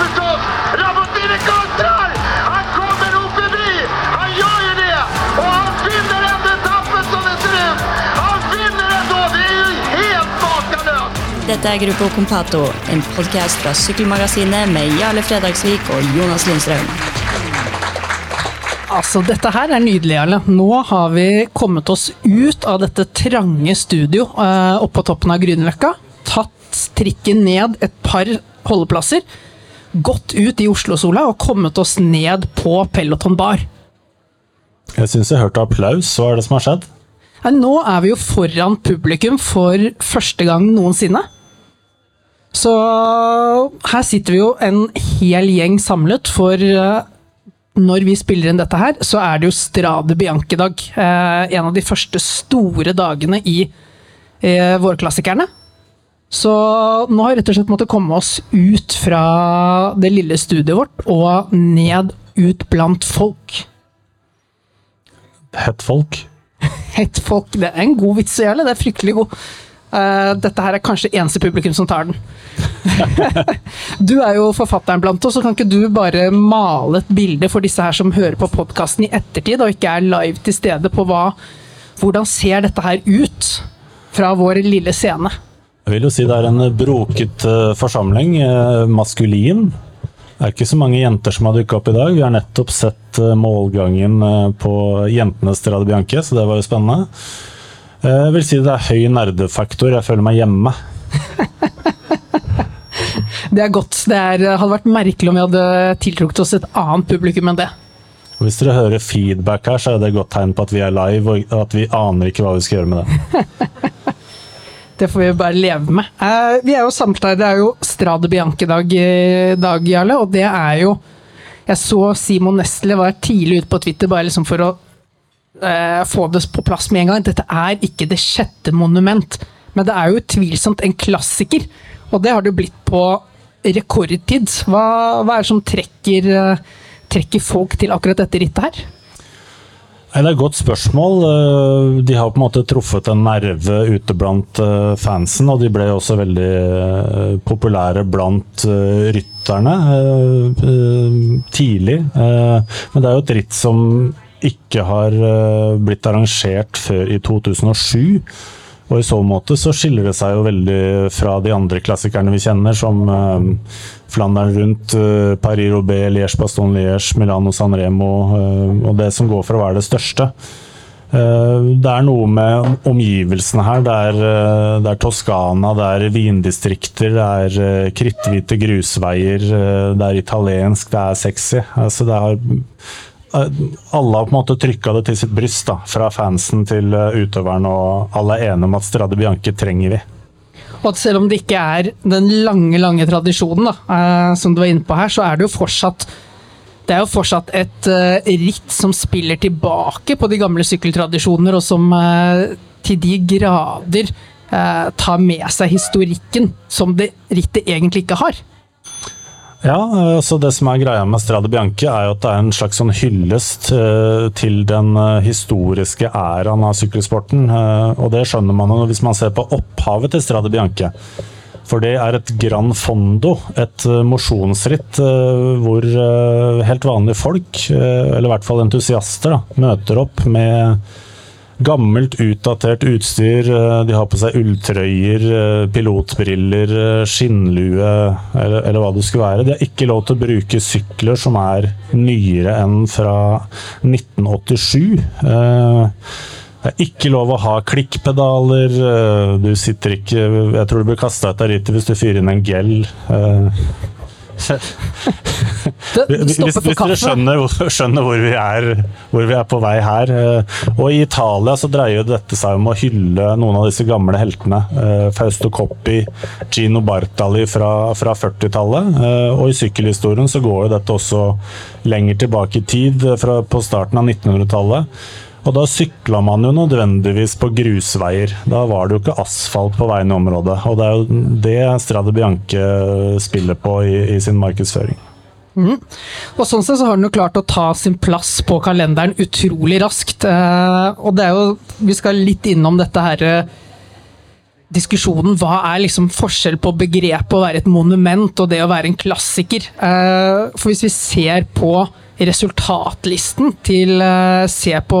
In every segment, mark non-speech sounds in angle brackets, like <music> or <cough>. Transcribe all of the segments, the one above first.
förstås! Rabotini kontrar! Han kommer nog förbi! Han gör ju det! Och han vinner ändå etappen som det ser ut! Han vinner ändå! Det är ju helt makalöst! Dette er Gruppo Compato, en podkast fra Sykkelmagasinet med Jarle Fredagsvik og Jonas Lindstrøm. Altså, dette her er nydelig, Jarle. Nå har vi kommet oss ut av dette trange studio oppå toppen av Grünerløkka. Tatt trikken ned et par holdeplasser. Gått ut i Oslo-sola og kommet oss ned på Peloton bar. Jeg syns jeg hørte applaus. Hva er det som har skjedd? Nå er vi jo foran publikum for første gang noensinne. Så her sitter vi jo en hel gjeng samlet, for eh, når vi spiller inn dette her, så er det jo Strade Bianche-dag. Eh, en av de første store dagene i eh, vårklassikerne. Så nå har vi rett og slett måttet komme oss ut fra det lille studioet vårt og ned ut blant folk. Hett folk. Hett folk, det er en god vits gjøre, det er fryktelig god. Uh, dette her er kanskje eneste publikum som tar den. <laughs> du er jo forfatteren blant oss, så kan ikke du bare male et bilde for disse her som hører på podkasten i ettertid, og ikke er live til stede på hva Hvordan ser dette her ut fra vår lille scene? Jeg vil jo si det er en broket eh, forsamling. eh, maskulin. Det er ikke så mange jenter som har dukka opp i dag. Vi har nettopp sett eh, målgangen på jentenes Strade Bianche, så det var jo spennende. Jeg vil si det er høy nerdefaktor. Jeg føler meg hjemme. <laughs> Det er godt. Det er, hadde vært merkelig om vi hadde tiltrukket oss et annet publikum enn det. Hvis dere hører feedback her, så er det et godt tegn på at vi er live, og at vi aner ikke hva vi skal gjøre med det. <laughs> Det får vi bare leve med. Uh, vi er jo her, det er jo Strade Bianche-dag, i dag, Jarle, og det er jo Jeg så Simon Nestle var tidlig ute på Twitter bare liksom for å uh, få det på plass med en gang. Dette er ikke det sjette monument, men det er jo utvilsomt en klassiker. Og det har det jo blitt på rekordtid. Hva, hva er det som trekker, uh, trekker folk til akkurat dette rittet her? Nei, Det er et godt spørsmål. Eh, De har på en måte truffet en nerve ute blant eh, fansen, og de ble også veldig eh, populære blant rytterne tidlig. Men det er jo et ritt som ikke har blitt arrangert før i 2007. Og i så måte så skiller det seg jo veldig fra de andre klassikerne vi kjenner, som eh, Flandern rundt, eh, Paris-Roubaix, Liège-Baston-Liège, Milano-San Remo, eh, og det som går for å være det største. Eh, Det er noe med omgivelsene her. Det er, eh, det er Toskana, det er vindistrikter, det er eh, kritthvite grusveier, det er italiensk, det er sexy. Altså det eh, alle har på en måte trykka det til sitt bryst, da, fra fansen til eh, utøveren, og alle er enige om at Strade Bianche trenger vi. Og at selv om det ikke er den lange, lange tradisjonen da, eh, som du var inne på her, så er det jo fortsatt det er jo fortsatt et eh, ritt som spiller tilbake på de gamle sykkeltradisjoner, og som eh, til de grader eh, tar med seg historikken som det rittet egentlig ikke har. Ja, så Det som er greia med Strade Bianche, er jo at det er en slags sånn hyllest eh, til den eh, historiske æraen av sykkelsporten. eh, og det skjønner man jo hvis man ser på opphavet til Strade Bianche. For det er et gran fondo, et mosjonsritt hvor helt vanlige folk, eller i hvert fall entusiaster, da, møter opp med gammelt, utdatert utstyr. eh, De har på seg ulltrøyer, eh, pilotbriller, eh, skinnlue eller, eller hva det skulle være. De har ikke lov til å bruke sykler som er nyere enn fra 1987. Eh, Det er ikke lov å ha klikkpedaler. Du sitter ikke Jeg tror du blir kasta ut av rittet hvis du fyrer inn en gel. Hvis, hvis dere skjønner, skjønner hvor, vi er, hvor vi er på vei her. eh, Og i Italia så dreier dette seg om å hylle noen av disse gamle heltene. eh, Fausto Coppi, Gino Bartali fra, fra 40-tallet. eh, Og i sykkelhistorien så går jo dette også lenger tilbake i tid, fra, på starten av 1900-tallet. Og da sykla man jo nødvendigvis på grusveier. Da var det jo ikke asfalt på veiene i området. Og det er jo det Strade Bianche spiller på i, i sin markedsføring. Og sånn sett så har den jo klart å ta sin plass på kalenderen utrolig raskt. Eh, og det er jo Vi skal litt innom dette her eh, diskusjonen hva er liksom forskjell på begrepet å være et monument og det å være en klassiker. Eh, for hvis vi ser på resultatlisten til uh, Se på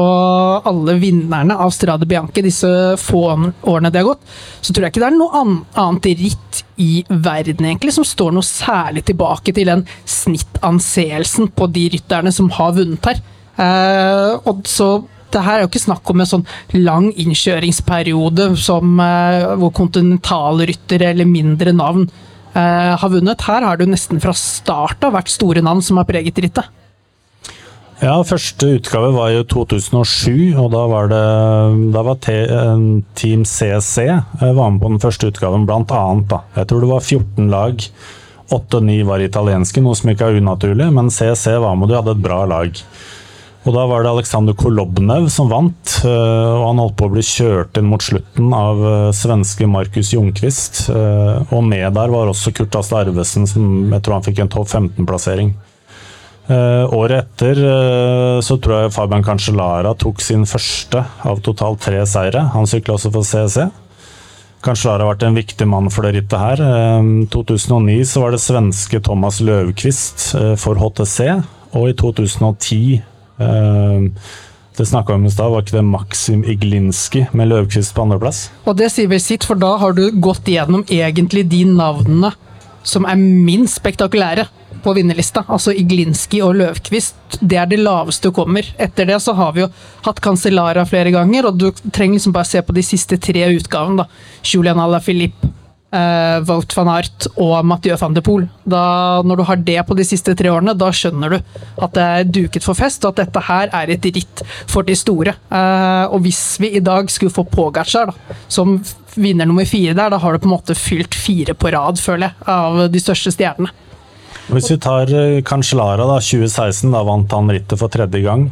alle vinnerne av Strade Bianche disse få årene det har gått, så tror jeg ikke det er noe annet ritt i verden egentlig som står noe særlig tilbake til den snittanseelsen på de rytterne som har vunnet her. Uh, og så det her er jo ikke snakk om en sånn lang innkjøringsperiode som, uh, hvor kontinentalryttere eller mindre navn har vunnet. Her har det jo nesten fra start vært store navn som har preget rittet. Ja, første utgave var jo 2007, og da var det da var te, Team CC eh, var med på den første utgaven, blant annet. Da. Jeg tror det var 14 lag. 8-9 var italienske, noe som ikke er unaturlig, men CC var med, de hadde et bra lag. Og Da var det Aleksandr Kolobnev som vant, eh, og han holdt på å bli kjørt inn mot slutten av eh, svenske Markus Ljungqvist. Og med der var også Kurt Asle Arvesen, som jeg tror han fikk en topp 15-plassering. Året etter så tror jeg Fabian Cancellara tok sin første av totalt tre seire. Han sykla også for CEC. Cancellara har vært en viktig mann for det rittet her. 2009 så var det svenske Thomas Løvqvist for HTC, og i 2010 Uh, det snakka vi om i stad, var ikke det Maxim Iglinski med Løvkvist på andreplass? Og det sier vel sitt, for da har du gått gjennom egentlig de navnene som er minst spektakulære på vinnerlista. Altså Iglinski og Løvkvist. Det er det laveste du kommer. Etter det så har vi jo hatt Cancellara flere ganger, og du trenger liksom bare se på de siste tre utgavene. da. Julian Alaphilippe, eh, Wout van Art og Mathieu van de Poel. Da, når du har det på de siste tre årene, da skjønner du at det er duket for fest, og at dette her er et ritt for de store. Eh, og hvis vi i dag skulle få Pogacar som vinner nummer fire der, da har du på en måte fylt fire på rad, føler jeg, av de største stjernene. Hvis vi tar eh, Cancellara, da, 2016, da vant han rittet for tredje gang.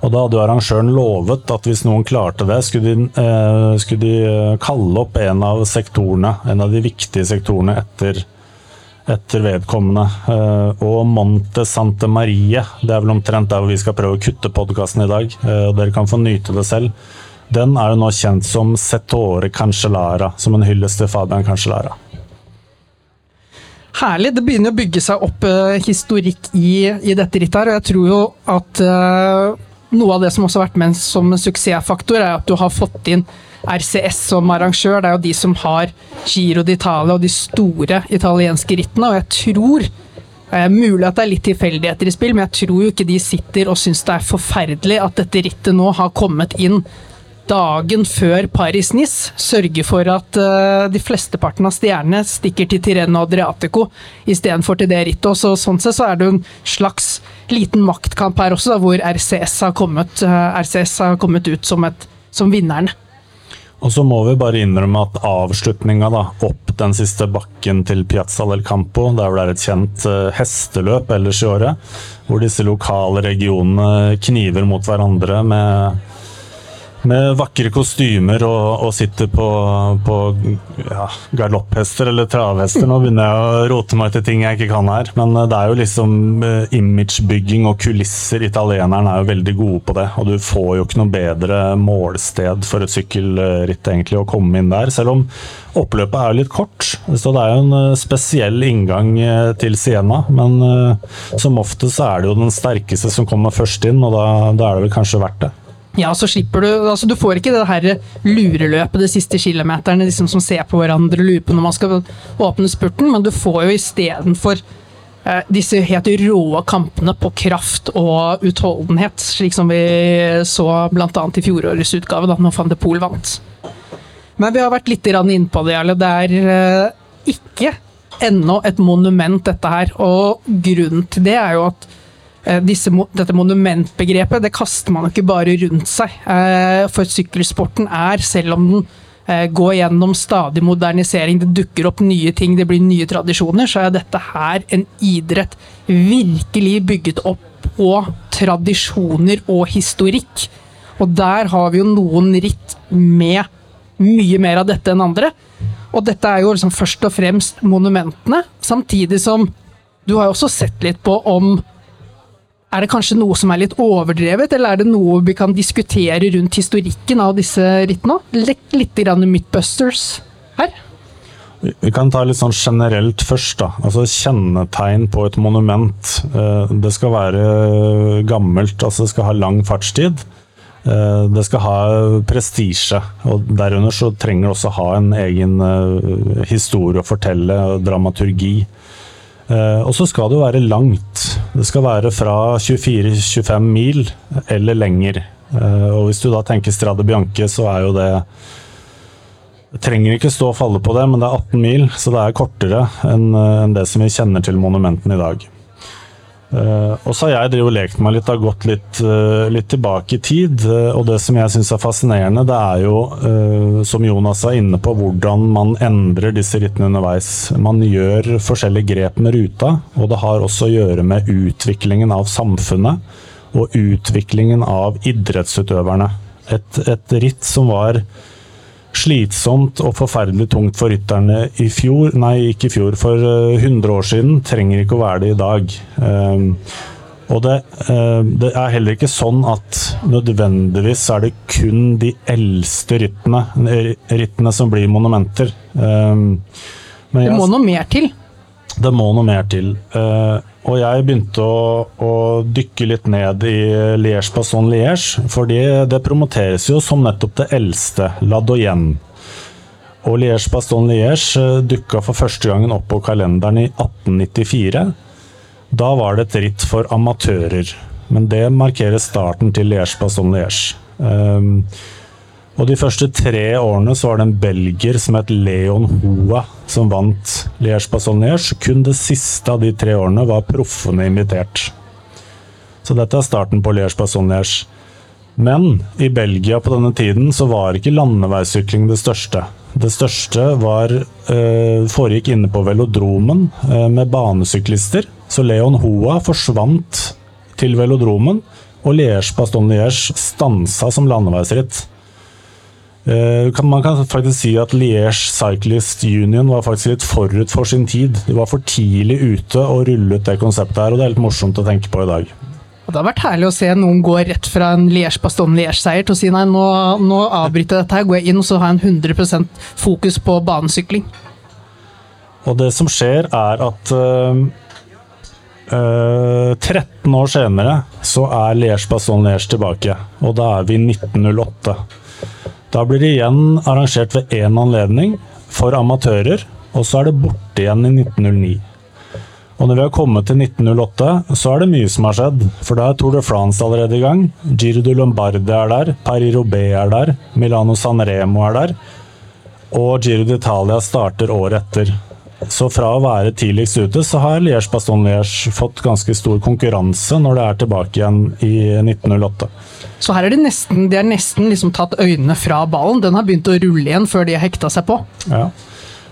Og da hadde jo arrangøren lovet at hvis noen klarte det, skulle de, eh, skulle de, eh, kalle opp en av sektorene, en av de viktige sektorene etter, etter vedkommende. Eh, og Monte Sante Marie, det er vel omtrent der hvor vi skal prøve å kutte podkasten i dag. Eh, og dere kan få nyte det selv. Den er jo nå kjent som Settore Cancellara, som en hyllest til Fabian Cancellara herlig. Det begynner å bygge seg opp uh, historikk i, i, dette rittet og jeg tror jo at uh, noe av det som også har vært med som suksessfaktor, er at du har fått inn RCS som arrangør. Det er jo de som har Giro d'Italia og de store italienske rittene, og jeg tror uh, Mulig at det er litt tilfeldigheter i spill, men jeg tror jo ikke de sitter og syns det er forferdelig at dette rittet nå har kommet inn dagen før Paris-Nice sørger for at uh, de flesteparten av stjernene stikker til Tireno Adriatico istedenfor til det rittet. Så, sånn sett så er det en slags liten maktkamp her også, da, hvor RCS har kommet, uh, RCS har kommet ut som, et, som vinneren. Og så må vi bare innrømme at avslutninga da, opp den siste bakken til Piazza del Campo, der det er et kjent uh, hesteløp ellers i året, hvor disse lokale regionene kniver mot hverandre med med vakre kostymer og, og sitter på, på ja, galopphester eller travhester. Nå begynner jeg å rote meg til ting jeg ikke kan her. Men eh, det er jo liksom uh, imagebygging og kulisser. Italienerne er jo veldig gode på det. Og du får jo ikke noe bedre målsted for et sykkelritt egentlig å komme inn der. Selv om oppløpet er jo litt kort. Så det er jo en uh, spesiell inngang til Siena. Men som oftest er det jo den sterkeste som kommer først inn, og da, da er det vel kanskje verdt det. Ja, så slipper du altså Du får ikke det her lureløpet de siste kilometerne, liksom som ser på hverandre og lurer på når man skal åpne spurten, men du får jo istedenfor eh, disse helt rå kampene på kraft og utholdenhet, slik som vi så bl.a. i fjorårets utgave, da når van de Poel vant. Men vi har vært litt innpå det, Jarle. Det er eh, ikke ennå et monument, dette her. Og grunnen til det er jo at disse, dette monumentbegrepet det kaster man ikke bare rundt seg. Eh, for sykkelsporten er, selv om den eh, går gjennom stadig modernisering, det dukker opp nye ting, det blir nye tradisjoner, så er dette her en idrett virkelig bygget opp på tradisjoner og historikk. Og der har vi jo noen ritt med mye mer av dette enn andre. Og dette er jo liksom først og fremst monumentene, samtidig som du har jo også sett litt på om er det kanskje noe som er litt overdrevet, eller er det noe vi kan diskutere rundt historikken av disse rittene? Litt, litt grann Mythbusters her? Vi kan ta litt sånn generelt først, da. Altså Kjennetegn på et monument. Eh, Det skal være gammelt, altså det skal ha lang fartstid. Eh, Det skal ha prestisje, og derunder så trenger det også ha en egen eh, historie å fortelle, dramaturgi. Eh, Og så skal det jo være langt. Det skal være fra 24-25 mil eller lenger. Eh, Og hvis du da tenker Strade Bianche, så er jo det det trenger ikke stå og falle på det, men det er 18 mil, så det er kortere eh, enn det som vi kjenner til monumentene i dag. Eh, og så har jeg drevet og lekt meg litt, har gått litt, uh, litt tilbake i tid. Uh, og det som jeg syns er fascinerende, det er jo, som Jonas er inne på, hvordan man endrer disse rittene underveis. Man gjør forskjellige grep med ruta, og det har også å gjøre med utviklingen av samfunnet og utviklingen av idrettsutøverne. Et, et ritt som var slitsomt og forferdelig tungt for rytterne i fjor, nei, ikke i fjor, for eh, 100 år siden, trenger ikke å være det i dag. Um, og det, eh, det er heller ikke sånn at nødvendigvis er det kun de eldste ryttene, eh, som blir monumenter. Men jeg, Det må noe mer til. det må noe mer til. Eh, og jeg begynte å, å dykke litt ned i Liège-Passon-Liège, fordi det promoteres jo som nettopp det eldste, La Doyenne. Og Liège Passon Liège uh, dukka for første gangen opp på kalenderen i 1894. Da var det et ritt for amatører, men det markerer starten til Liège Passon Liège. Um, og de første tre årene så var det en belgier som het Leon Hoa som vant Liège-Passon-Liège. Kun det siste av de tre årene var proffene invitert. Så dette er starten på Liège-Passon-Liège. Men i Belgia på denne tiden så var ikke landeveissykling det største. Det største var, eh, foregikk inne på velodromen eh, med banesyklister. Så Leon Hoa forsvant til velodromen, og Liège-Paston-Liège stansa som landeveisritt. Eh, kan- Man kan faktisk si at Liège Cyclist Union var faktisk litt forut for sin tid. De var for tidlig ute og rullet det konseptet her, og det er litt morsomt å tenke på i dag. Det har vært herlig å se noen gå rett fra en Liège-Baston-Liège-seier til å si nei, nå, nå avbryter jeg dette her, går jeg inn og så har jeg en 100% fokus på banesykling. Og det som skjer, er at øh, øh, 13 år senere så er Liège-Baston-Liège tilbake, og da er vi i 1908. Da blir det igjen arrangert ved én anledning for amatører, og så er det borte igjen i 1909. Og når vi har kommet til 1908, så er det mye som har skjedd. For da er Tour de France allerede i gang. Giro de Lombardi er der, Paris-Roubais er der, Milano San Remo er der. Og Giro d'Italia starter året etter. Så fra å være tidligst ute, så har Liège-Baston-Liège fått ganske stor konkurranse når det er tilbake igjen i 1908. Så her er de nesten, de er nesten liksom tatt øynene fra ballen. Den har begynt å rulle igjen før de har hekta seg på. Ja.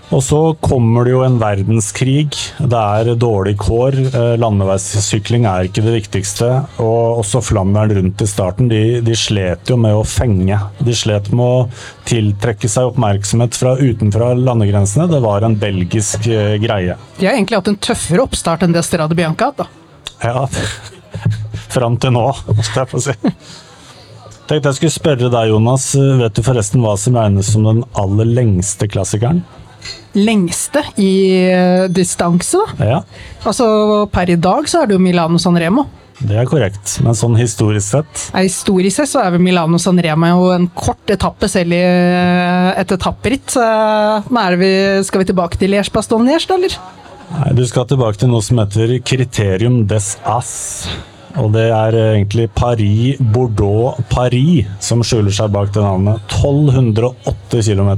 Og så kommer det jo en verdenskrig. Det er dårlig kår. Eh, Landeveissykling er ikke det viktigste. Og også flammeren rundt i starten, de, de slet jo med å fenge. De slet med å tiltrekke seg oppmerksomhet fra utenfra landegrensene. Det var en belgisk eh, greie. De har egentlig hatt en tøffere oppstart enn det Strade Bianca hatt. da. Ja, <laughs> fram til nå, skal jeg få si. Tenkte jeg skulle spørre deg, Jonas. Vet du forresten hva som regnes som den aller lengste klassikeren? Lengste i eh, distanse. Ja, Altså per i dag så er det jo Milano San Remo. det er korrekt. Men sånn historisk sett ja, Historisk sett så er vel Milano San Remo jo en kort etappe selv i eh, et etapperitt. Eh, skal vi tilbake til Liège-Bastogne-Liège, da, eller? Nei, Du skal tilbake til noe som heter kriterium des As. Og det er egentlig Paris-Bordeaux-Paris som skjuler seg bak det navnet. 1208 km.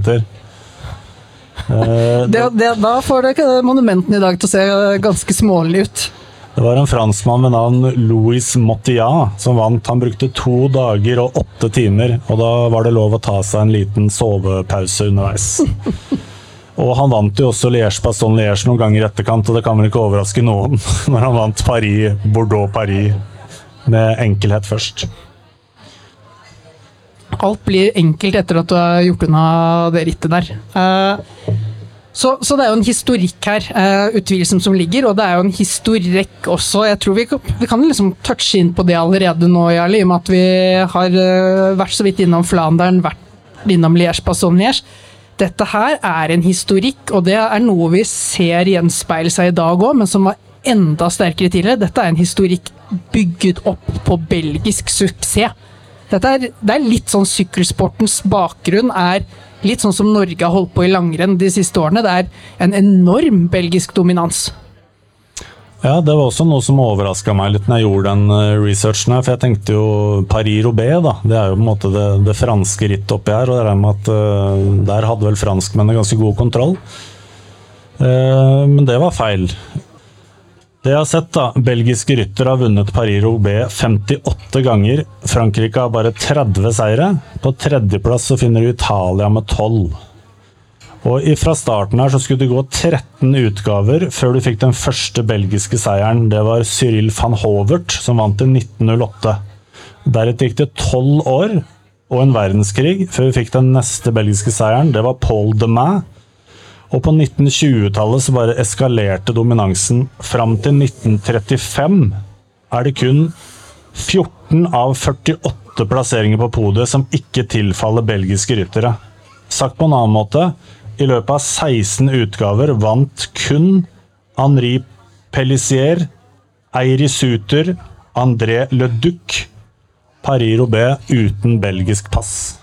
Det, det, da får det ikke monumenten i dag til å se ganske smålig ut. Det var en franskmann ved navn Louis Mottillat som vant. Han brukte to dager og åtte timer, og da var det lov å ta seg en liten sovepause underveis. <laughs> Og han vant jo også Liège-Baston-Liège noen ganger i etterkant, og det kan vel ikke overraske noen <laughs> når han vant Paris, Bordeaux-Paris med enkelhet først. Alt blir enkelt etter at du har gjort unna det rittet der. Eh, Så, så det er jo en historikk her, uh, utvilsomt, som ligger, og det er jo en historikk også. Jeg tror vi, vi kan liksom touche inn på det allerede nå, Jarle, i og med at vi har eh, vært så vidt innom Flandern, vært innom Liège-Bastogne-Liège. Dette her er en historikk, og det er noe vi ser gjenspeile seg i dag òg, men som var enda sterkere tidligere. Dette er en historikk bygget opp på belgisk suksess. Dette er, det er litt sånn sykkelsportens bakgrunn er litt sånn som Norge har holdt på i langrenn de siste årene. Det er en enorm belgisk dominans. Ja, det var også noe som overraska meg litt når jeg gjorde den eh, researchen her. For jeg tenkte jo Paris-Roubais, da. Det er jo på en måte det, det franske rittet oppi her. Og det er med at uh, der hadde vel franskmennene ganske god kontroll. Uh, men det var feil. Det jeg har sett, da. Belgiske ryttere har vunnet Paris-Roubais 58 ganger. Frankrike har bare 30 seire. På tredjeplass så finner du Italia med 12. Og Fra starten her så skulle det gå 13 utgaver før du fikk den første belgiske seieren. Det var Cyril van Hovert som vant i 1908. Deretter gikk det tolv år og en verdenskrig før vi fikk den neste belgiske seieren. Det var Paul de Main. Og på 1920-tallet så bare eskalerte dominansen. Fram til 1935 er det kun 14 av 48 plasseringer på podiet som ikke tilfaller belgiske ryttere. Sagt på en annen måte i løpet av 16 utgaver vant kun Henri Pellissier, Eiri Suter, André Le Duc Paris Robé uten belgisk pass.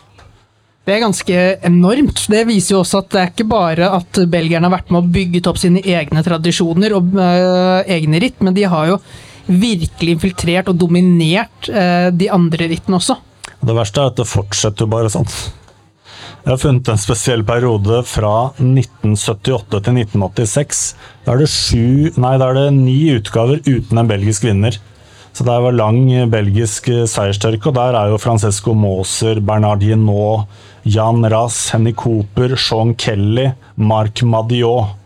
Det er ganske enormt. Det viser jo også at det er ikke bare at belgierne har vært med og bygget opp sine egne tradisjoner og øh, egne ritt, men de har jo virkelig infiltrert og dominert øh, de andre rittene også. Det verste er at det fortsetter jo bare sånn. Jeg har funnet en spesiell periode fra 1978 til 1986. Da er det, sju, nei, da er det ni utgaver uten en belgisk vinner. Så det var lang belgisk seierstørke, og der er jo Francesco Moser, Bernard Hinault, Jan Rass, Henny Cooper, Sean Kelly, Marc Madiot.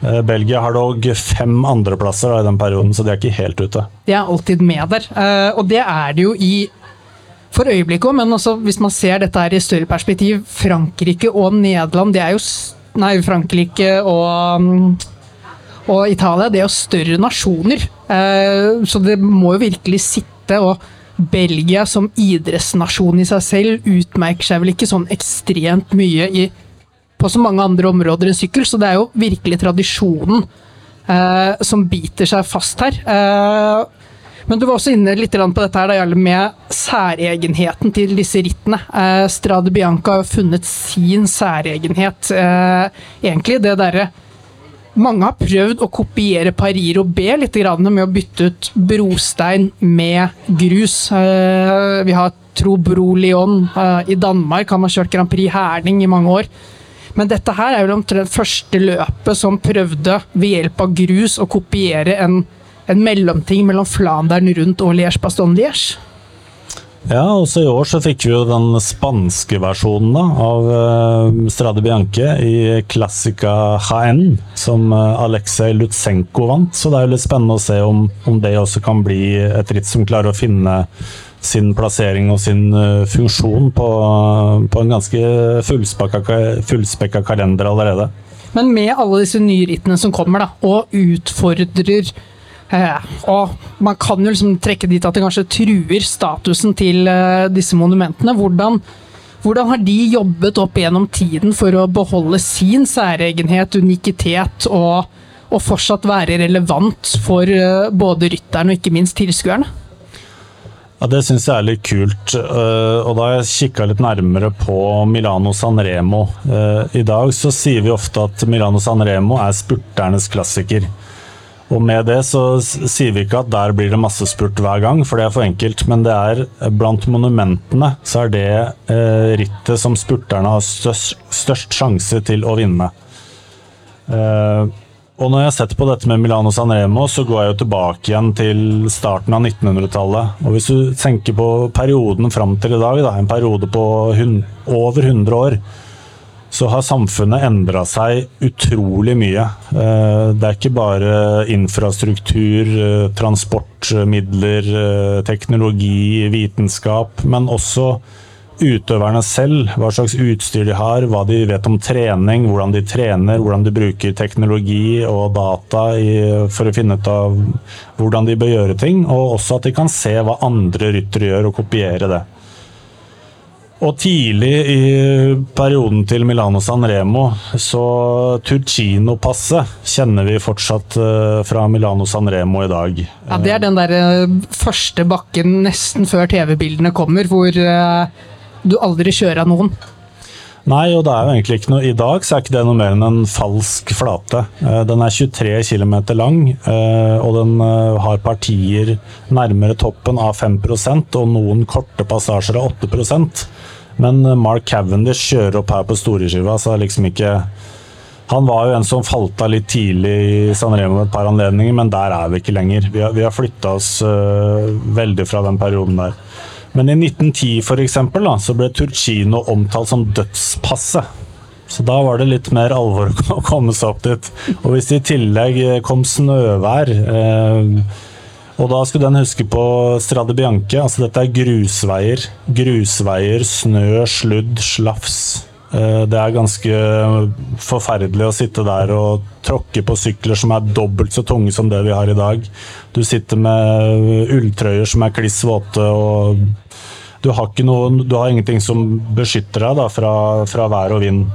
Eh, Belgia har dog fem andreplasser i den perioden, så de er ikke helt ute. De er alltid med der, eh, og det er det jo i for øyeblikket òg, men også hvis man ser dette her i større perspektiv Frankrike og Nederland, det er jo Nei, Frankrike og mm, og Italia det er jo større nasjoner, eh, så det må jo virkelig sitte. Og Belgia som idrettsnasjon i seg selv utmerker seg vel ikke sånn ekstremt mye i, på så mange andre områder enn sykkel, så det er jo virkelig tradisjonen eh, som biter seg fast her. Eh, men du var også inne litt på dette her, da, med særegenheten til disse rittene. Eh, Strade Bianca har funnet sin særegenhet. Eh, egentlig det derre mange har prøvd å kopiere Pariro B litt med å bytte ut brostein med grus. Eh, vi har Trobro Lyon eh, i Danmark, han har kjørt Grand Prix Herning i mange år. Men dette her er vel omtrent første løpet som prøvde ved hjelp av grus å kopiere en en mellomting mellom Flandern rundt og Liège-Baston-Liège. Ja, også i år så fikk vi jo den spanske versjonen da, av uh, Strade Bianche i Classica HN, som uh, Aleksej Lutsenko vant. Så det er jo litt spennende å se om, om, det også kan bli et ritt som klarer å finne sin plassering og sin uh, funksjon på, på, en ganske fullspekka kalender allerede. Men med alle disse nye rittene som kommer, da, og utfordrer Eh, og man kan jo liksom trekke dit at det kanskje truer statusen til eh, disse monumentene. Hvordan, hvordan, har de jobbet opp gjennom tiden for å beholde sin særegenhet, unikitet, og, og fortsatt være relevant for eh, både rytteren og ikke minst tilskuerne? Ja, Det syns jeg er litt kult. Og da har jeg kikka litt nærmere på Milano Sanremo. I dag så sier vi ofte at Milano Sanremo er spurternes klassiker. Og med det så sier vi ikke at der blir det massespurt hver gang, for det er for enkelt. Men det er blant monumentene så er det eh, rittet som spurterne har størst, størst sjanse til å vinne. Eh, og når jeg har sett på dette med Milano San Remo, så går jeg jo tilbake igjen til starten av 1900-tallet. Og hvis du tenker på perioden fram til i dag, da, en periode på over 100 år, så har samfunnet endra seg utrolig mye. Eh, det er ikke bare infrastruktur, eh, transportmidler, eh, teknologi, vitenskap, men også utøverne selv. Hva slags utstyr de har, hva de vet om trening, hvordan de trener, hvordan de bruker teknologi og data for å finne ut av hvordan de bør gjøre ting. Og også at de kan se hva andre ryttere gjør, og kopiere det. Og tidlig i perioden til Milano San Remo, så Turcino-passet kjenner vi fortsatt eh, fra Milano San Remo i dag. Ja, Det er den der eh, første bakken nesten før TV-bildene kommer, hvor eh, du aldri kjører av noen. Nei, og det er jo egentlig ikke noe I dag så er ikke det noe mer enn en falsk flate. Eh, Den er 23 km lang, eh, og den eh, har partier nærmere toppen av 5 og noen korte passasjer av 8% Men Mark Cavendish kjører opp her på storeskiva, så det er liksom ikke Han var jo en som falt av litt tidlig i San Remo et par anledninger, men der er vi ikke lenger. Vi har, vi har flytta oss veldig fra den perioden der. Men i 1910 for eksempel, da, så ble Turcino omtalt som dødspasset. Så da var det litt mer alvor <laughs> å komme seg opp dit. Og hvis det i tillegg eh, kom snøvær eh, Og da skulle den huske på Strade Bianche. Altså dette er grusveier. Grusveier, snø, sludd, slafs. Eh, det er ganske forferdelig å sitte der og tråkke på sykler som er dobbelt så tunge som det vi har i dag. Du sitter med ulltrøyer som er kliss våte og du har, noe, du har ingenting som beskytter deg da, fra, fra vær og vind.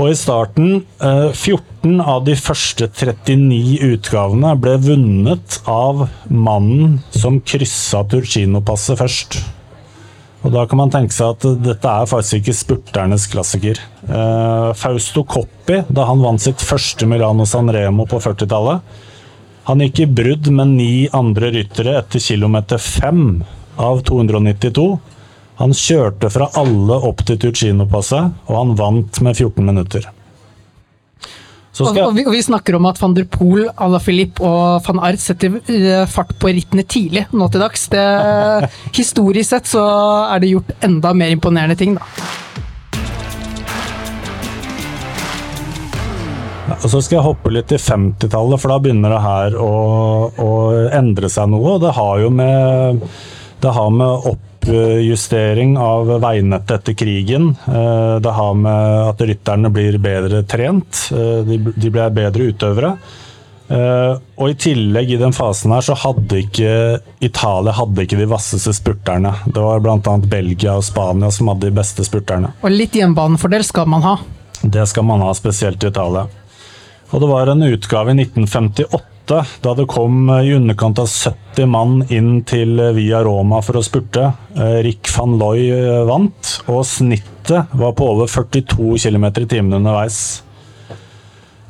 Og i starten, eh, 14 av de første 39 utgavene ble vunnet av mannen som kryssa Turcino-passet først. Og da kan man tenke seg at dette er faktisk ikke spurternes klassiker. Eh, Fausto Coppi, da han vant sitt første Milano San Remo på 40-tallet, han gikk i brudd med ni andre ryttere etter kilometer fem av 292. Han kjørte fra alle opp til Turcino-passet, og han vant med 14 minutter. Skal og, vi, og vi snakker om at van der Poel, Alaphilippe og van Art setter eh, fart på rittene tidlig nå til dags. Det, <laughs> historisk sett så er det gjort enda mer imponerende ting, da. Og så skal jeg hoppe litt til 50-tallet, for da begynner det her å, å endre seg noe. og Det har jo med, det har med oppjustering av veinettet etter krigen. eh, Det har med at rytterne blir bedre trent. eh, De, blir bedre utøvere. Eh, og i tillegg, i den fasen her, så hadde ikke Italia hadde ikke de vasseste spurterne. Det var bl.a. Belgia og Spania som hadde de beste spurterne. Og litt hjemmebanefordel skal man ha. Det skal man ha, spesielt i Italia. Og det var en utgave i 1958 da det kom i underkant av 70 mann inn til Via Roma for å spurte. Eh, Rick van eh, vant, og snittet var på over 42 km i timen underveis.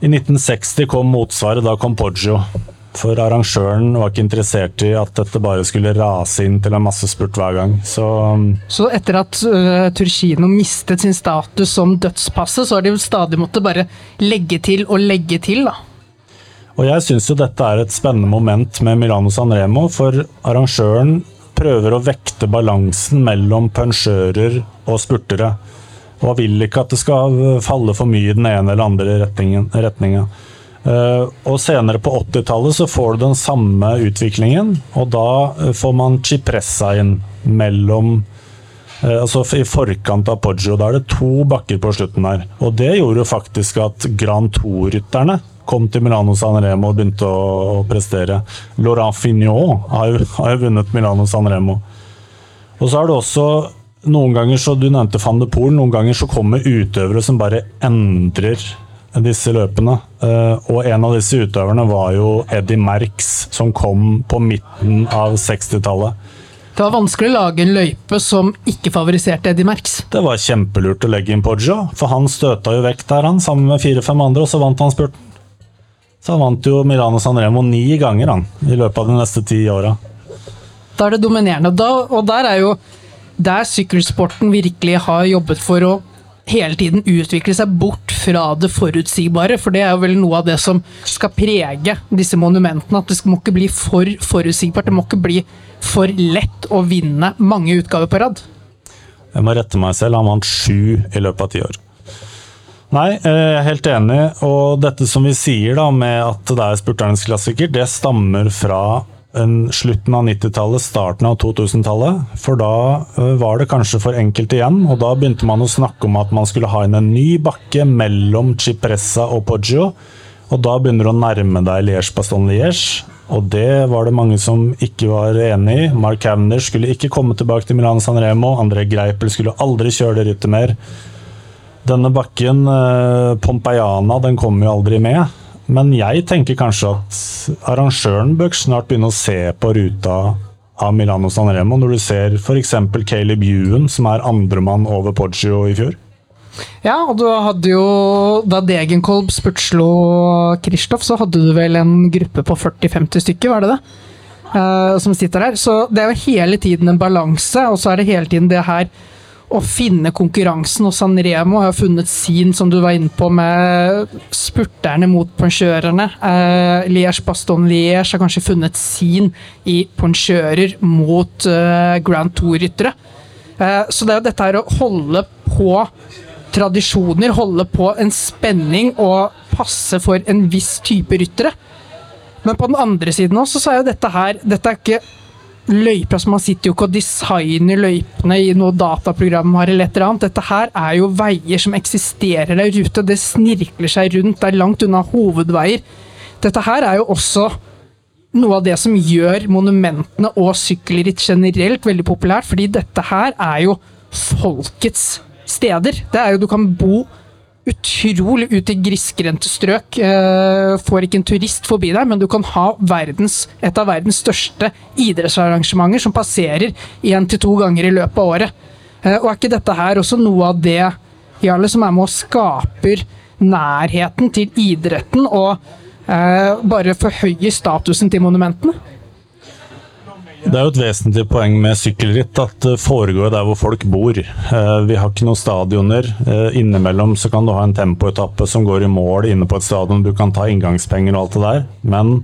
I 1960 kom motsvaret, da kom Poggio. For arrangøren var ikke interessert i at dette bare skulle rase inn til en massespurt hver gang. Så um, Så etter at uh, Turkino mistet sin status som dødspasset, så har de stadig måttet bare legge til og legge til, da. Og jeg syns jo dette er et spennende moment med Milano San Remo, for arrangøren prøver å vekte balansen mellom punsjører og spurtere. Og vil ikke at det skal falle for mye i den ene eller andre retninga. Eh, og senere på 80-tallet så får du den samme utviklingen, og da eh, får man Cipressa inn mellom eh, Altså i forkant av Poggio. Da er det to bakker på slutten der. Og det gjorde jo faktisk at Grand Tour-rytterne kom til Milano San Remo og begynte å, prestere. Laurent Fignon har jo, har jo vunnet Milano San Remo. Og så er det også noen ganger så Du nevnte van de Poel. Noen ganger så kommer utøvere som bare endrer disse løpene. Eh, og en av disse utøverne var jo Eddie Merckx, som kom på midten av 60-tallet. Det var vanskelig å lage en løype som ikke favoriserte Eddie Merckx. Det var kjempelurt å legge inn Poggio, for han støta jo vekk der, han, sammen med fire-fem andre, og så vant han spurten. Så han vant jo Milano Sanremo ni ganger, han, i løpet av de neste ti åra. Da er det dominerende. Da, og der er jo der sykkelsporten virkelig har jobbet for å hele tiden utvikle seg bort fra det forutsigbare, for det er jo vel noe av det som skal prege disse monumentene. At det må ikke bli for forutsigbart. Det må ikke bli for lett å vinne mange utgaver på rad. Jeg må rette meg selv, han vant sju i løpet av ti år. Nei, jeg er helt enig, og dette som vi sier da med at det er spurternes klassiker, det stammer fra en slutten av 90-tallet, starten av 2000-tallet. For da var det kanskje for enkelt igjen, og da begynte man å snakke om at man skulle ha inn en ny bakke mellom Cipressa og Poggio. Og da begynner du å nærme deg Liège-Baston-Liège. Og det var det mange som ikke var enig i. Mark Havner skulle ikke komme tilbake til Milano San Remo. André Greipel skulle aldri kjøre det rittet mer. Denne bakken, eh, Pompeiana, den kommer jo aldri med. Men jeg tenker kanskje at arrangøren bør snart begynne å se på ruta av Milano San Remo, når du ser f.eks. Caleb Ewan, som er andremann over Poggio i fjor. Ja, og du hadde jo Da Degenkolb spurtslo Kristoff, så hadde du vel en gruppe på 40-50 stykker, var det det? Uh, som sitter der. Så det er jo hele tiden en balanse, og så er det hele tiden det her å finne konkurransen. Og Sanremo har funnet sin, som du var inne på, med spurterne mot pensjørene. Eh, Liège Baston Liège har kanskje funnet sin i ponchører mot eh, Grand Tour-ryttere. Eh, så det er jo dette her å holde på tradisjoner, holde på en spenning og passe for en viss type ryttere. Men på den andre siden også, så er jo dette her Dette er ikke løyper, altså Man sitter jo ikke og designer løypene i noe dataprogram eller et eller annet. Dette her er jo veier som eksisterer der ute. Det snirkler seg rundt, det er langt unna hovedveier. Dette her er jo også noe av det som gjør monumentene og sykkelritt generelt veldig populært, fordi dette her er jo folkets steder. Det er jo Du kan bo utrolig ut i grisgrendte strøk. Eh, får ikke en turist forbi deg, men du kan ha verdens, et av verdens største idrettsarrangementer som passerer én til to ganger i løpet av året. Eh, og er ikke dette her også noe av det Jarle, som er med og skaper nærheten til idretten og eh, bare forhøyer statusen til monumentene? Det er jo et vesentlig poeng med sykkelritt at det foregår der hvor folk bor. Eh, vi har ikke noen stadioner. Eh, innimellom så kan du ha en tempoetappe som går i mål inne på et stadion. Du kan ta inngangspenger og alt det der. Men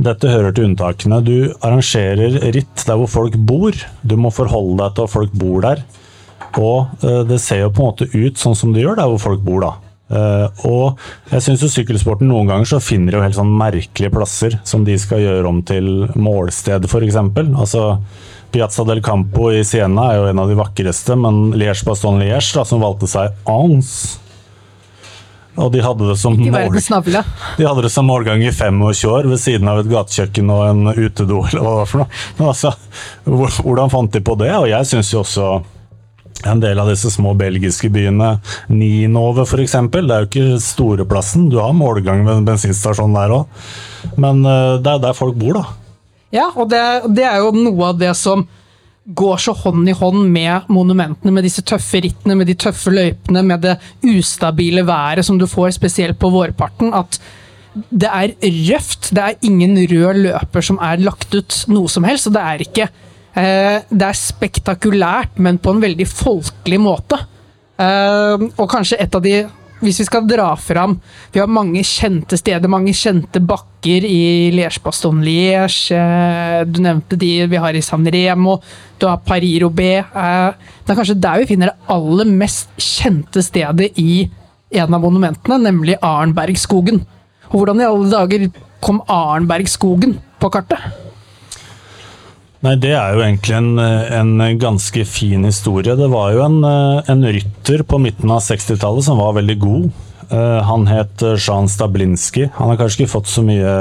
dette hører til unntakene. Du arrangerer ritt der hvor folk bor. Du må forholde deg til at folk bor der. Og eh, det ser jo på en måte ut sånn som det gjør der hvor folk bor, da. Uh, og jeg syns sykkelsporten noen ganger så finner jo helt sånn merkelige plasser som de skal gjøre om til målsted, f.eks. Altså Piazza del Campo i Siena er jo en av de vakreste, men Liège Baston Liège, da, som valgte seg Ans og de hadde, det som mål, de hadde det som målgang i 25 år ved siden av et gatekjøkken og en utedo, eller hva det var for noe. Men altså, hvordan fant de på det? Og jeg syns jo også en del av disse små belgiske byene, Ninove f.eks. Det er jo ikke storeplassen. Du har målgang ved en bensinstasjon der òg. Men eh, det er der folk bor, da. Ja, og det, det, er jo noe av det som går så hånd i hånd med monumentene, med disse tøffe rittene, med de tøffe løypene, med det ustabile været som du får, spesielt på vårparten. At det er røft. Det er ingen rød løper som er lagt ut noe som helst. Og det er ikke det er spektakulært, men på en veldig folkelig måte. Eh, og kanskje et av de hvis vi skal dra fram Vi har mange kjente steder, mange kjente bakker i Liège-Baston-Liège. Eh, du nevnte de vi har i San Remo. Du har Paris-Roubais. Det er kanskje der vi finner det aller mest kjente stedet i en av monumentene, nemlig Arnbergskogen. Og hvordan i alle dager kom Arnbergskogen på kartet? Nei, Det er jo egentlig en, en, ganske fin historie. Det var jo en, en rytter på midten av 60-tallet som var veldig god. Eh, han het Jean Stablinski. Han har kanskje ikke fått så mye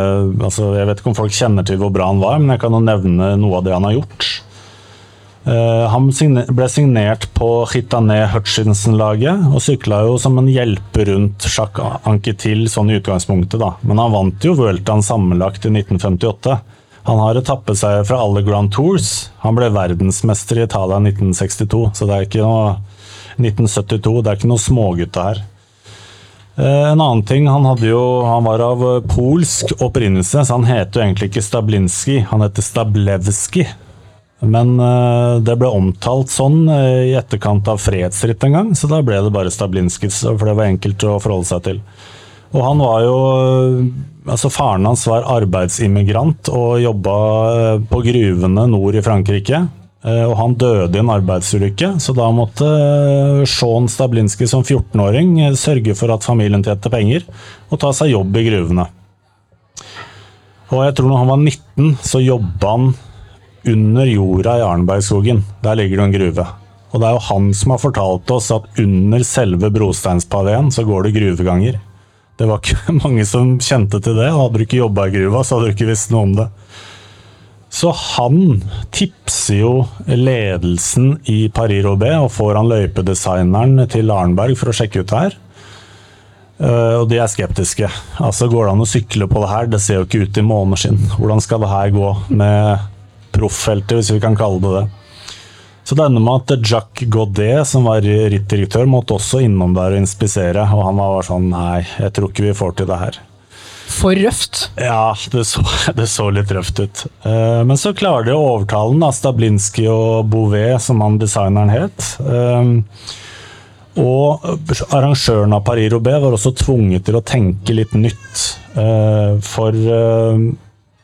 altså Jeg vet ikke om folk kjenner til hvor bra han var, men jeg kan jo nevne noe av det han har gjort. Eh, han ble signert på Chitané Hutchinson-laget og sykla jo som en hjelper rundt Jacques Anquetil sånn i utgangspunktet, da. Men han vant jo Vueltaen sammenlagt i 1958. Han har etappeseier fra alle Grand Tours. Han ble verdensmester i Italia i 1962, så det er ikke noe 1972, det er ikke noe smågutta her. Eh, en annen ting, han, jo, han, var av polsk opprinnelse, så han heter jo egentlig ikke Stablinski, han heter Stablewski. Men eh, det ble omtalt sånn eh, i etterkant av fredsritt en gang, så da ble det bare Stablinskis, for det var enkelt å forholde seg til. Og han var jo Altså, faren hans var arbeidsimmigrant og jobba eh, på gruvene nord i Frankrike. Eh, og han døde i en arbeidsulykke, så da måtte eh, Sean Stablinski som 14-åring sørge for at familien tjente penger, og ta seg jobb i gruvene. Og jeg tror når han var 19, så jobba han under jorda i Arnbergskogen. Der ligger det en gruve. Og det er jo han som har fortalt oss at under selve brosteinspaveen så går det gruveganger. Det var ikke <laughs> mange som kjente til det. Hadde du ikke jobba i gruva, så hadde du ikke visst noe om det. Så han tipser jo ledelsen i Paris Robé og får han løypedesigneren til Arnberg for å sjekke ut det her. Eh, og de er skeptiske. Altså Går det an å sykle på det her? Det ser jo ikke ut i måneskinn. Hvordan skal det her gå med proffeltet, hvis vi kan kalle det det? Så det ender med at Jack Godet, som var rittdirektør, måtte også innom der og inspisere. Og han var sånn Nei, jeg tror ikke vi får til det her. For røft. Ja, det så, <laughs> det så litt røft ut. Eh, men så klarer de å overtale den, Stablinski og Bouvet, som han designeren het. Eh, og arrangøren av Paris-Roubais var også tvunget til å tenke litt nytt. Eh, for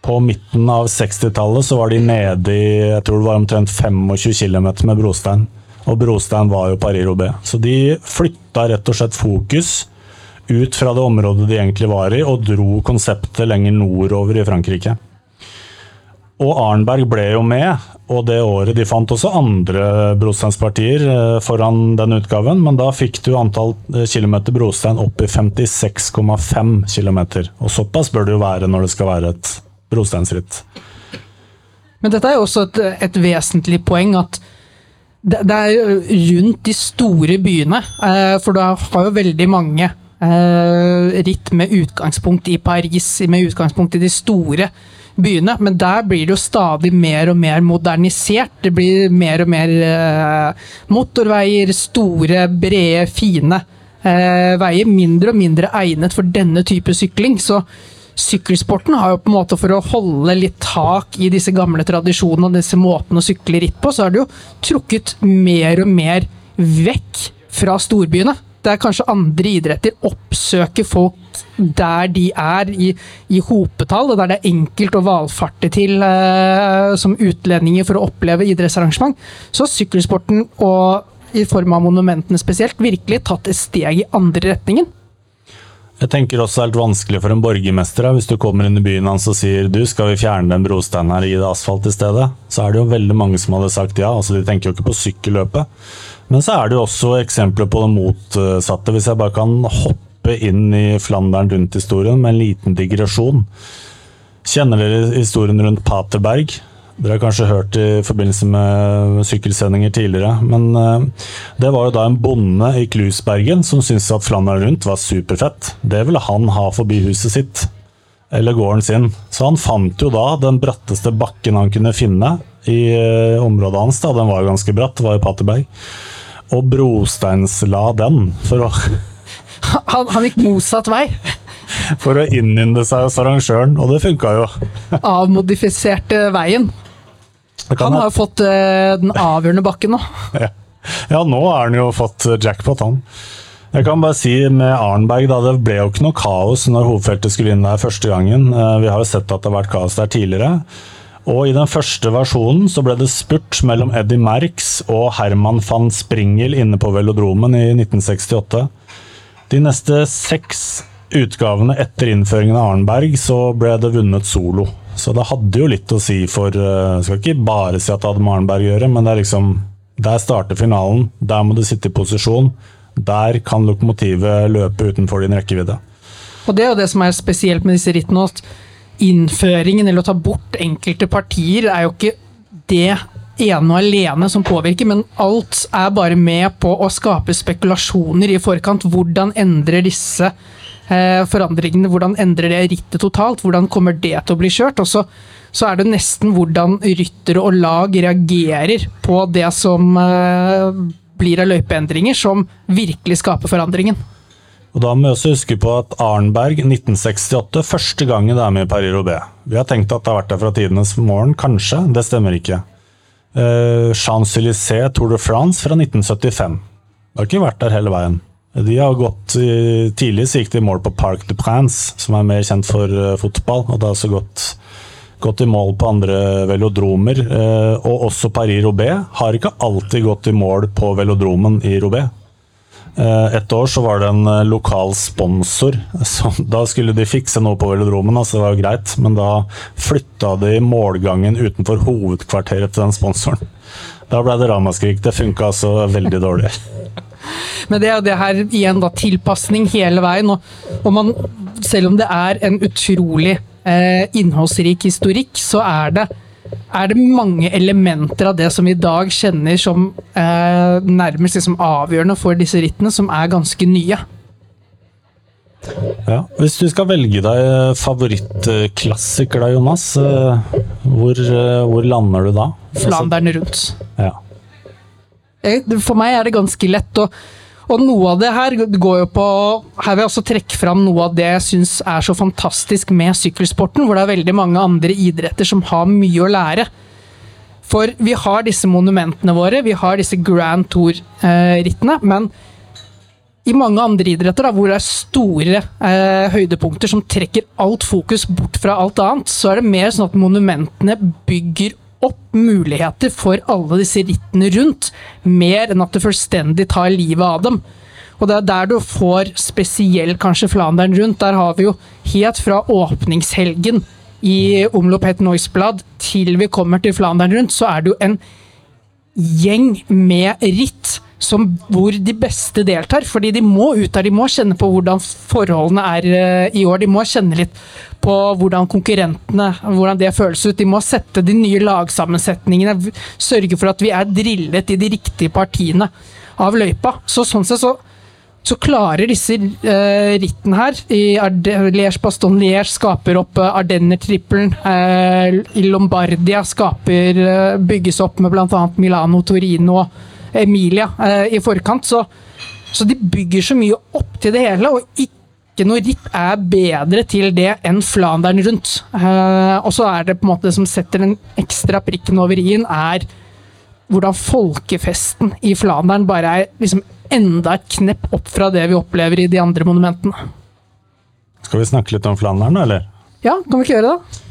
på midten av 60-tallet så var de nede i jeg tror det var omtrent 25 km med brostein. Og brostein var jo Paris-Roubais. Så de flytta rett og slett fokus ut fra det området de egentlig var i, og dro konseptet lenger nordover i Frankrike. Og Arnberg ble jo med, og det året de fant også andre brosteinspartier eh, foran den utgaven, men da fikk du antall eh, kilometer brostein opp i 56,5 km. Og såpass bør det jo være når det skal være et brosteinsritt. Men dette er jo også et, et vesentlig poeng at det, det, er rundt de store byene, eh, for du har jo veldig mange eh, ritt med utgangspunkt i Paris, med utgangspunkt i de store byene, men der blir det jo stadig mer og mer modernisert. Det blir mer og mer eh, motorveier, store, brede, fine veier. Mindre og mindre egnet for denne type sykling. så sykkelsporten har jo på en måte For å holde litt tak i disse gamle tradisjonene og disse måtene å sykle ritt på, så har det jo trukket mer og mer vekk fra storbyene. Der kanskje andre idretter oppsøker folk der de er, i, i hopetall, og der det er enkelt å valfarte til eh, som utlendinger for å oppleve idrettsarrangement. Så sykkelsporten, og i form av monumentene spesielt, virkelig tatt et steg i andre retningen. Jeg tenker også det er helt vanskelig for en borgermester hvis du kommer inn i byen hans og sier du, skal vi fjerne den brosteinen her og gi det asfalt i stedet? Så er det jo veldig mange som hadde sagt ja. altså De tenker jo ikke på sykkelløpet. Men så er det jo også eksempler på det motsatte. Hvis jeg bare kan hoppe inn i Flandern rundt-historien med en liten digresjon. Kjenner dere historien rundt Paterberg? Dere har kanskje hørt i forbindelse med sykkelsendinger tidligere. Men uh, det var jo da en bonde i Klusbergen som syntes at Flandern rundt var superfett. Det ville han ha forbi huset sitt. Eller gården sin. Så han fant jo da den bratteste bakken han kunne finne i uh, området hans. da, Den var jo ganske bratt, det var jo Paterberg. Og brosteinsla den for å <laughs> han, han gikk motsatt vei? <laughs> for å innynde seg hos arrangøren, og det funka jo. Avmodifiserte veien. Han har jo fått uh, den avgjørende bakken nå. <laughs> Ja. ja. nå har han jo fått jackpot, han. Jeg kan bare si med Arnberg, da, det ble jo ikke noe kaos når hovedfeltet skulle inn der første gangen. Uh, vi har jo sett at det har vært kaos der tidligere. Og i den første versjonen så ble det spurt mellom Eddie Merx og Herman van Springel inne på velodromen i 1968. De neste seks utgavene etter innføringen av Arnberg så ble det vunnet solo. Så det hadde jo litt å si for Jeg skal ikke bare si at det hadde med Arnberg å gjøre, men det er liksom Der starter finalen. Der må du sitte i posisjon. Der kan lokomotivet løpe utenfor din rekkevidde. Og det er jo det som er spesielt med disse rittene. at Innføringen, eller å ta bort enkelte partier, er jo ikke det ene og alene som påvirker, men alt er bare med på å skape spekulasjoner i forkant. Hvordan endrer disse Eh, forandringene. Hvordan endrer det rittet totalt? Hvordan kommer det til å bli kjørt? Og så, så er det nesten hvordan ryttere og lag reagerer på det som eh, blir av løypeendringer, som virkelig skaper forandringen. Og Da må vi også huske på at Arnberg 1968, første gangen det er med i Paris-Roubais. Vi har tenkt at det har vært der fra tidenes morgen, kanskje. Det stemmer ikke. Uh, Champs-Élysées Tour de France fra 1975. Det har ikke vært der hele veien. De har gått Tidlig så gikk de i mål på Parc de Prince, som er mer kjent for uh, fotball. og det har også gått, gått i mål på andre velodromer. Uh, og også Paris-Roubais har ikke alltid gått i mål på velodromen i Roubais. Uh, et år så var det en lokal sponsor. <laughs> Så da skulle de fikse noe på velodromen, altså det var greit, men da flytta de målgangen utenfor hovedkvarteret til den sponsoren. Da ble det ramaskrik. Det funka altså veldig dårlig. <laughs> Men det er jo det her igjen, da. Tilpasning hele veien. Og, og man, selv om det er en utrolig eh, innholdsrik historikk, så er det, er det mange elementer av det som vi i dag kjenner som eh, nærmest liksom avgjørende for disse rittene, som er ganske nye. Ja. Hvis du skal velge deg favorittklassiker da, Jonas, eh, hvor, eh, hvor lander du da? Flandern rundt. Ja. For meg er det ganske lett. Og, og noe av det her går jo på Her vil jeg også trekke fram noe av det jeg syns er så fantastisk med sykkelsporten, hvor det er veldig mange andre idretter som har mye å lære. For vi har disse monumentene våre, vi har disse Grand Tour-rittene, men i mange andre idretter da, hvor det er store eh, høydepunkter som trekker alt fokus bort fra alt annet, så er det mer sånn at monumentene bygger opp muligheter for alle disse rittene rundt, mer enn at det fullstendig tar livet av dem. Og det er der du får spesielt kanskje Flandern rundt. Der har vi jo helt fra åpningshelgen i Omlopp Het Noisblad til vi kommer til Flandern rundt, så er det jo en gjeng med ritt som, hvor de beste deltar. Fordi de må ut der, de må kjenne på hvordan forholdene er eh, i år. De må kjenne litt på hvordan konkurrentene hvordan det føles ut. De må sette de nye lagsammensetningene, sørge for at vi er drillet i de riktige partiene av løypa. Så sånn sett så så klarer disse eh, rittene her i Liège Baston Liège skaper opp uh, Ardenner-trippelen. eh, Lombardia skaper eh, bygges opp med bl.a. Milano, Torino og Emilia eh, i forkant. Så, så de bygger så mye opp til det hele, og ikke noe ritt er bedre til det enn Flandern rundt. Eh, og så er det på en måte det som setter den ekstra prikken over i-en, er hvordan folkefesten i Flandern bare er liksom enda et knepp opp fra det vi opplever i de andre monumentene. Skal vi snakke litt om Flandern, eller? Ja, kan vi ikke gjøre det?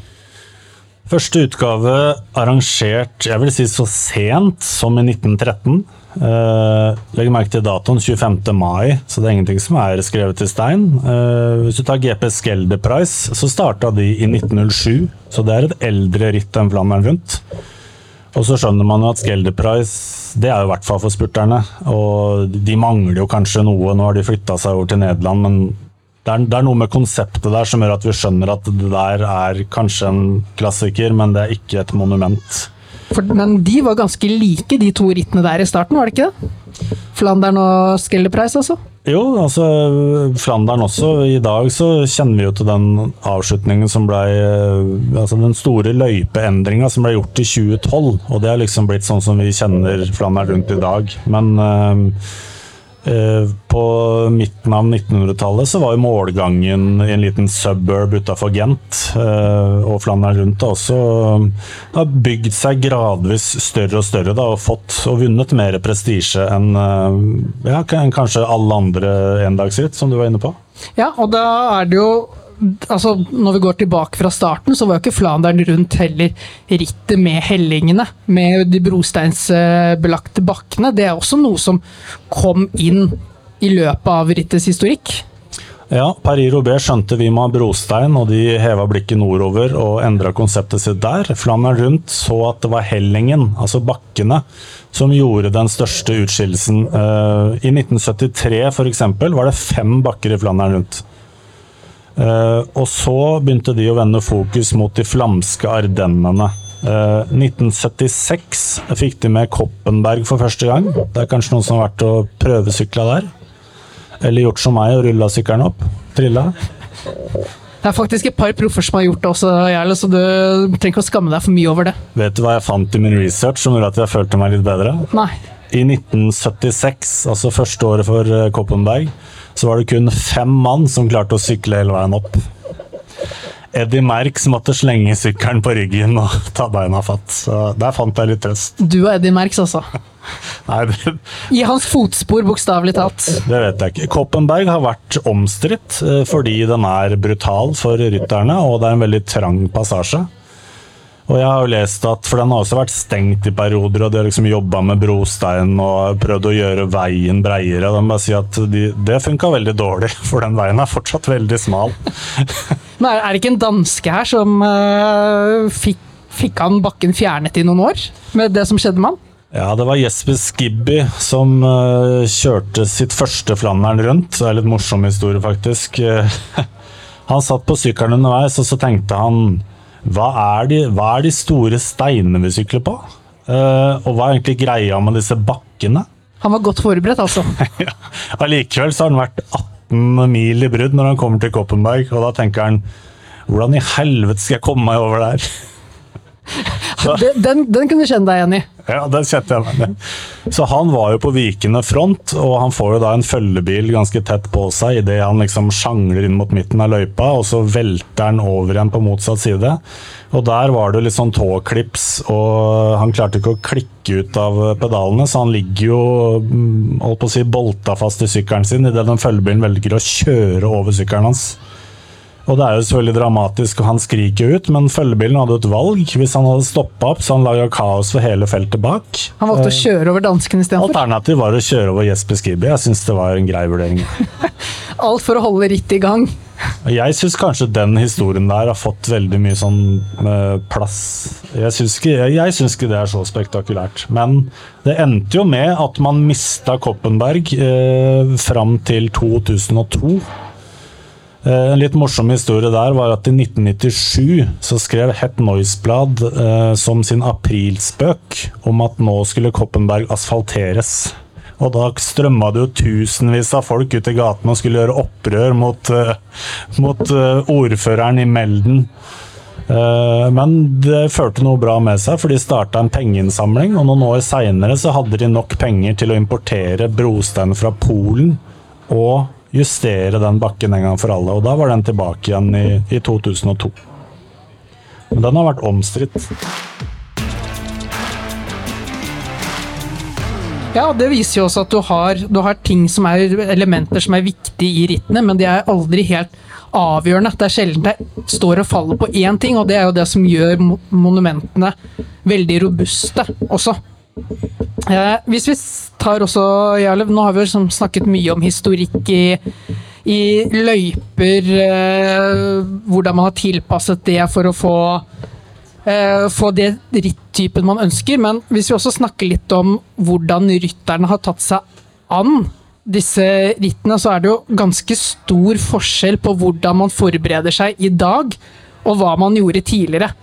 Første utgave arrangert jeg vil si så sent som i 1913. Eh, legg merke til datoen 25. mai, så det er ingenting som er skrevet i stein. Eh, hvis du tar GP Skelder Prize, så starta de i 1907, så det er et eldre ritt enn Flandern rundt. Og så skjønner man jo at Skelder Prize, det er jo i hvert fall for spurterne. Og de mangler jo kanskje noe, nå har de flytta seg over til Nederland, men det er, det er noe med konseptet der som gjør at vi skjønner at det der er kanskje en klassiker, men det er ikke et monument. For, men de var ganske like, de to rittene der i starten, var det ikke det? Flandern og Skelderpreis, altså? Jo, altså Flandern også. I dag så kjenner vi jo til den avslutningen som ble Altså den store løypeendringa som ble gjort i 2012. Og det er liksom blitt sånn som vi kjenner Flandern rundt i dag. Men eh, eh, på midten av 1900-tallet så var jo målgangen i en liten suburb utafor Gent. eh, og Flandern rundt det også eh, har bygd seg gradvis større og større da, og fått og vunnet mer prestisje enn eh, ja, kanskje alle andre endagsritt, som du var inne på. Ja, og da er det jo Altså, når vi går tilbake fra starten, så var jo ikke Flandern rundt heller rittet med hellingene, med de brosteinsbelagte bakkene. Det er også noe som kom inn i løpet av rittets historikk. Ja, Paris-Roubais skjønte vi ha brostein, og de heva blikket nordover og endra konseptet sitt der. Flandern rundt så at det var hellingen, altså bakkene, som gjorde den største utskillelsen. Eh, I 1973 f.eks. var det fem bakker i Flandern rundt. Eh, og så begynte de å vende fokus mot de flamske ardennene. Eh, 1976 fikk de med Koppenberg for første gang. Det er kanskje noen som har vært og prøvesykla der? Eller gjort som meg og rulla sykkelen opp? Trilla? Det er faktisk et par proffer som har gjort det også, Jarle, så du trenger ikke å skamme deg for mye over det. Vet du hva jeg fant i min research som gjorde at jeg følte meg litt bedre? Nei. I 1976, altså første året for eh, Koppenberg, så var det kun fem mann som klarte å sykle hele veien opp. Eddie Merck som måtte slenge sykkelen på ryggen og <laughs> ta beina fatt. Så der fant jeg litt trøst. Du og Eddie Merck, altså. <laughs> Nei, det, I hans fotspor, bokstavelig talt. det vet jeg ikke. Koppenberg har vært omstridt eh, fordi den er brutal for rytterne, og det er en veldig trang passasje. Og jeg har jo lest at, For den har også vært stengt i perioder, og de har liksom jobba med brostein og prøvd å gjøre veien breiere. De bare sier si at de, Det funka veldig dårlig, <laughs> for den veien er fortsatt veldig smal. <laughs> Men er, det ikke en danske her som uh, fikk, fikk han bakken fjernet i noen år? Med det som skjedde med han? Ja, det var Jesper Skibby som uh, kjørte sitt første Flandern rundt. Det er litt morsom historie, faktisk. <laughs> Han satt på sykkelen underveis, og så tenkte han hva er de, hva er de store steinene vi sykler på? Uh, og hva er egentlig greia med disse bakkene? Han var godt forberedt, altså. <laughs> Ja. Allikevel så har han vært 18 mil i brudd når han kommer til Koppenberg, og da tenker han hvordan i helvete skal jeg komme meg over der? Den, den, den kunne du kjenne deg igjen i. Ja, den kjente jeg meg. Så han var jo på vikende front, og han får jo da en følgebil ganske tett på seg idet han liksom sjangler inn mot midten av løypa, og så velter han over igjen på motsatt side. Og der var det litt sånn tåklips, og han klarte ikke å klikke ut av pedalene, så han ligger jo mm, holdt på å si, bolta fast i sykkelen sin idet den følgebilen velger å kjøre over sykkelen hans. Og det er jo selvfølgelig dramatisk, og han skriker ut, men følgebilen hadde et valg. Hvis han hadde stoppa opp, så han laga kaos for hele feltet bak. Han valgte å kjøre over dansken istedenfor. Alternativet var å kjøre over Jesper Skibby. Jeg syns det var en grei vurdering. <laughs> Alt for å holde rittet i gang. Jeg syns kanskje den historien der har fått veldig mye sånn eh, plass. Jeg syns ikke, ikke det er så spektakulært. Men det endte jo med at man mista Koppenberg eh, fram til 2002. Eh, En litt morsom historie der var at i 1997 så skrev Het Noisblad eh, som sin aprilspøk om at nå skulle Koppenberg asfalteres. Og da strømma det jo tusenvis av folk ut i gatene og skulle gjøre opprør mot, eh, mot eh, ordføreren i Melden. Eh, Men det førte noe bra med seg, for de starta en pengeinnsamling. Og noen år seinere så hadde de nok penger til å importere brostein fra Polen og justere den bakken en gang for alle. Og da var den tilbake igjen i, i 2002. Men den har vært omstridt. Ja, Det viser jo også at du har, du har ting som er elementer som er viktige i rittene, men de er aldri helt avgjørende. Det er sjelden det står og faller på én ting, og det er jo det som gjør monumentene veldig robuste også. Eh, hvis vi tar også, Jarlev, Nå har vi liksom snakket mye om historikk i, i løyper, eh, hvordan man har tilpasset det for å få eh, få det rittypen man ønsker, men hvis vi også snakker litt om hvordan rytterne har tatt seg an disse rittene, så er det jo ganske stor forskjell på hvordan man forbereder seg i dag, og hva man gjorde tidligere.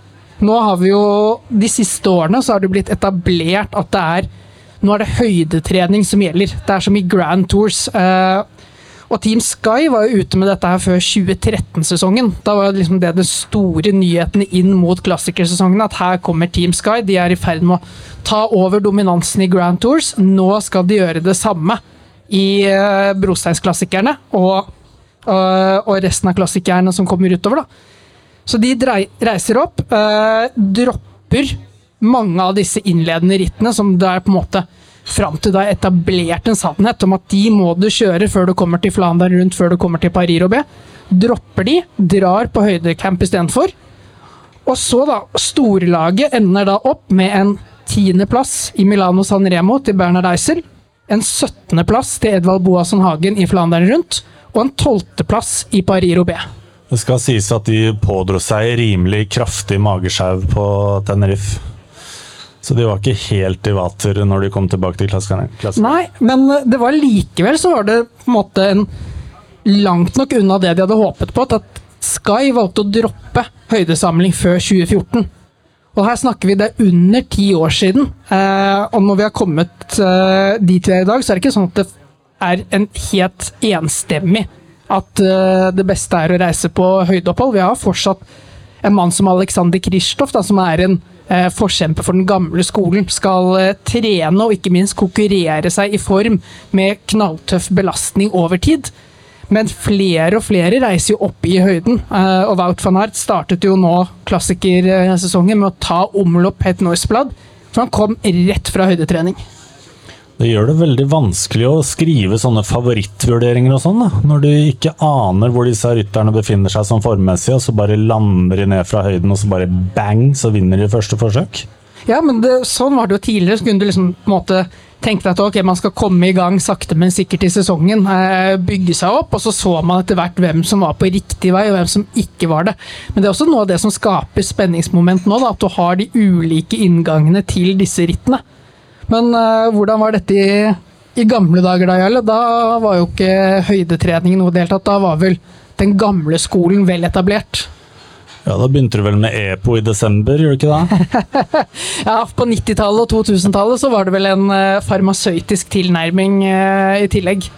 Nå har vi jo, De siste årene så har det blitt etablert at det er nå er det høydetrening som gjelder. Det er som i Grand Tours. Eh, og Team Sky var jo ute med dette her før 2013-sesongen. Da var det liksom det den store nyheten inn mot klassikersesongen, at her kommer Team Sky. De er i ferd med å ta over dominansen i Grand Tours. Nå skal de gjøre det samme i uh, brosteinsklassikerne og, øh, og resten av klassikerne som kommer utover. da. Så de drei, reiser opp, eh, dropper mange av disse innledende rittene, som det er på en måte fram til da etablert en sannhet om at de må du kjøre før du kommer til Flandern rundt, før du kommer til Paris Robé. Dropper de, drar på høydecamp istedenfor. Og så, da, storlaget ender da opp med en tiendeplass i Milano San Remo til Bernhard Eisel, en 17.-plass til Edvald Boasson Hagen i Flandern rundt, og en 12.-plass i Paris-Roubais. Det skal sies at de pådro seg rimelig kraftig magesjau på Tenerife. Så de var ikke helt i vater når de kom tilbake til klassikerne. Nei, men det var likevel så var det på en måte en langt nok unna det de hadde håpet på, at Sky valgte å droppe høydesamling før 2014. Og her snakker vi det er under ti år siden. Eh, og når vi har kommet eh, dit vi er i dag, så er det ikke sånn at det er en helt enstemmig at uh, det beste er å reise på høydeopphold. Vi har fortsatt en mann som Alexander Kristoff, som er en uh, forkjemper for den gamle skolen. Skal uh, trene og ikke minst konkurrere seg i form med knalltøff belastning over tid. Men flere og flere reiser jo opp i høyden, og Wout van Aert startet jo nå klassikersesongen med å ta omlopp Het Norseblad, for han kom rett fra høydetrening. Det gjør det veldig vanskelig å skrive sånne favorittvurderinger og sånn, da. Når du ikke aner hvor disse rytterne befinner seg som formmessig, og så bare lander de ned fra høyden, og så bare bang, så vinner de første forsøk. Ja, men det, sånn var det jo tidligere. Så kunne du liksom på en måte tenke deg at ok, man skal komme i gang sakte, men sikkert i sesongen. Eh, bygge seg opp, og så så man etter hvert hvem som var på riktig vei, og hvem som ikke var det. Men det er også noe av det som skaper spenningsmoment nå, da, at du har de ulike inngangene til disse rittene. Men uh, hvordan var dette i, i gamle dager, da, Jarle? Da var jo ikke høydetrening noe i det hele tatt. Da var vel den gamle skolen vel etablert. Ja, Da begynte du vel med EPO i desember, gjorde du ikke det? <laughs> Ja, På 90-tallet og 2000-tallet så var det vel en eh, farmasøytisk tilnærming uh, i tillegg.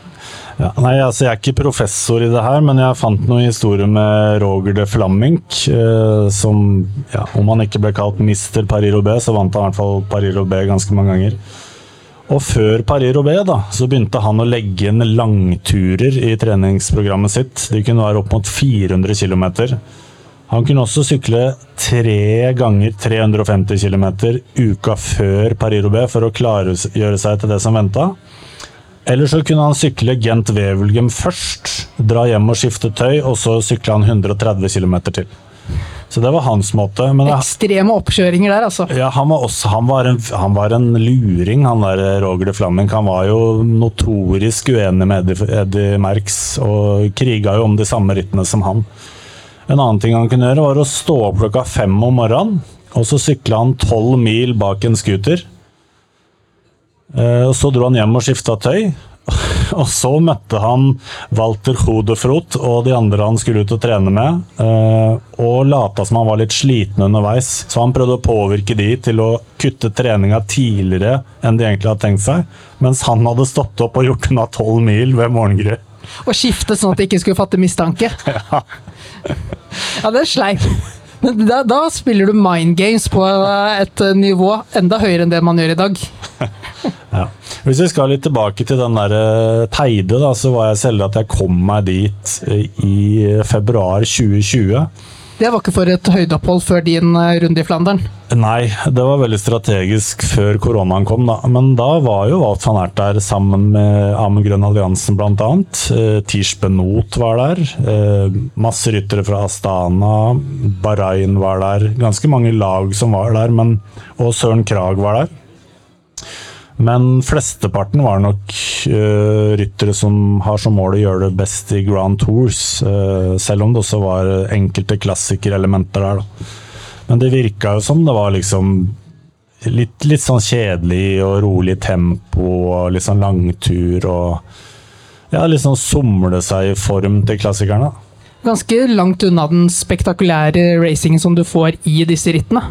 Ja, nei, altså Jeg er ikke professor i det her, men jeg fant noen historier med Roger de Flammink. Eh, som, ja, om han ikke ble kalt Mister Paris-Roubais, så vant han i hvert fall Paris-Roubais ganske mange ganger. Og før Paris-Roubais da, så begynte han å legge inn langturer i treningsprogrammet sitt. De kunne være opp mot 400 km. Han kunne også sykle tre ganger 350 km uka før Paris-Roubais for å klargjøre seg til det som venta. Eller så kunne han sykle Gent Wevelgem først, dra hjem og skifte tøy, og så sykle han 130 km til. Så det var hans måte. Men Ekstreme oppkjøringer der, altså. ja, han, var også, han, var en, han var en luring, han der Roger de Flamming. Han var jo notorisk uenig med Eddie, Eddie Merckx, og kriga jo om de samme rittene som han. En annen ting han kunne gjøre, var å stå opp klokka fem om morgenen, og så sykla han tolv mil bak en scooter. Eh, Så dro han hjem og skifta tøy. <laughs> Og så møtte han Walter Hodefrot og de andre han skulle ut og trene med, eh, og lata som han var litt sliten underveis. Så han prøvde å påvirke de til å kutte treninga tidligere enn de egentlig hadde tenkt seg, mens han hadde stått opp og gjort unna tolv mil ved morgengry. Og skifte sånn at de ikke skulle fatte mistanke. <laughs> Ja, det er sleip. Men da, da spiller du mind games på et nivå enda høyere enn det man gjør i dag. <laughs> Ja. Hvis vi skal litt tilbake til den der eh, Teide, da, så var jeg selv at jeg kom meg dit eh, i februar 2020. Det var ikke for et høydeopphold før din eh, runde i Flandern. Nei, det var veldig strategisk før koronaen kom, da. Men da var jo Walt van Ert der sammen med Amund Grønn Alliansen bl.a. Eh, Tish Benot var der. Eh, masse ryttere fra Astana. Bahrain var der. Ganske mange lag som var der, men, og Søren Krag var der. Men flesteparten var nok uh, ryttere som har som mål å gjøre det best i Grand Tours. Uh, selv om det også var enkelte klassikerelementer der. Da. Men det virka jo som det var liksom litt, litt sånn kjedelig og rolig tempo og litt sånn langtur og Ja, sånn somle seg i form til klassikerne. Ganske langt unna den spektakulære racingen som du får i disse rittene.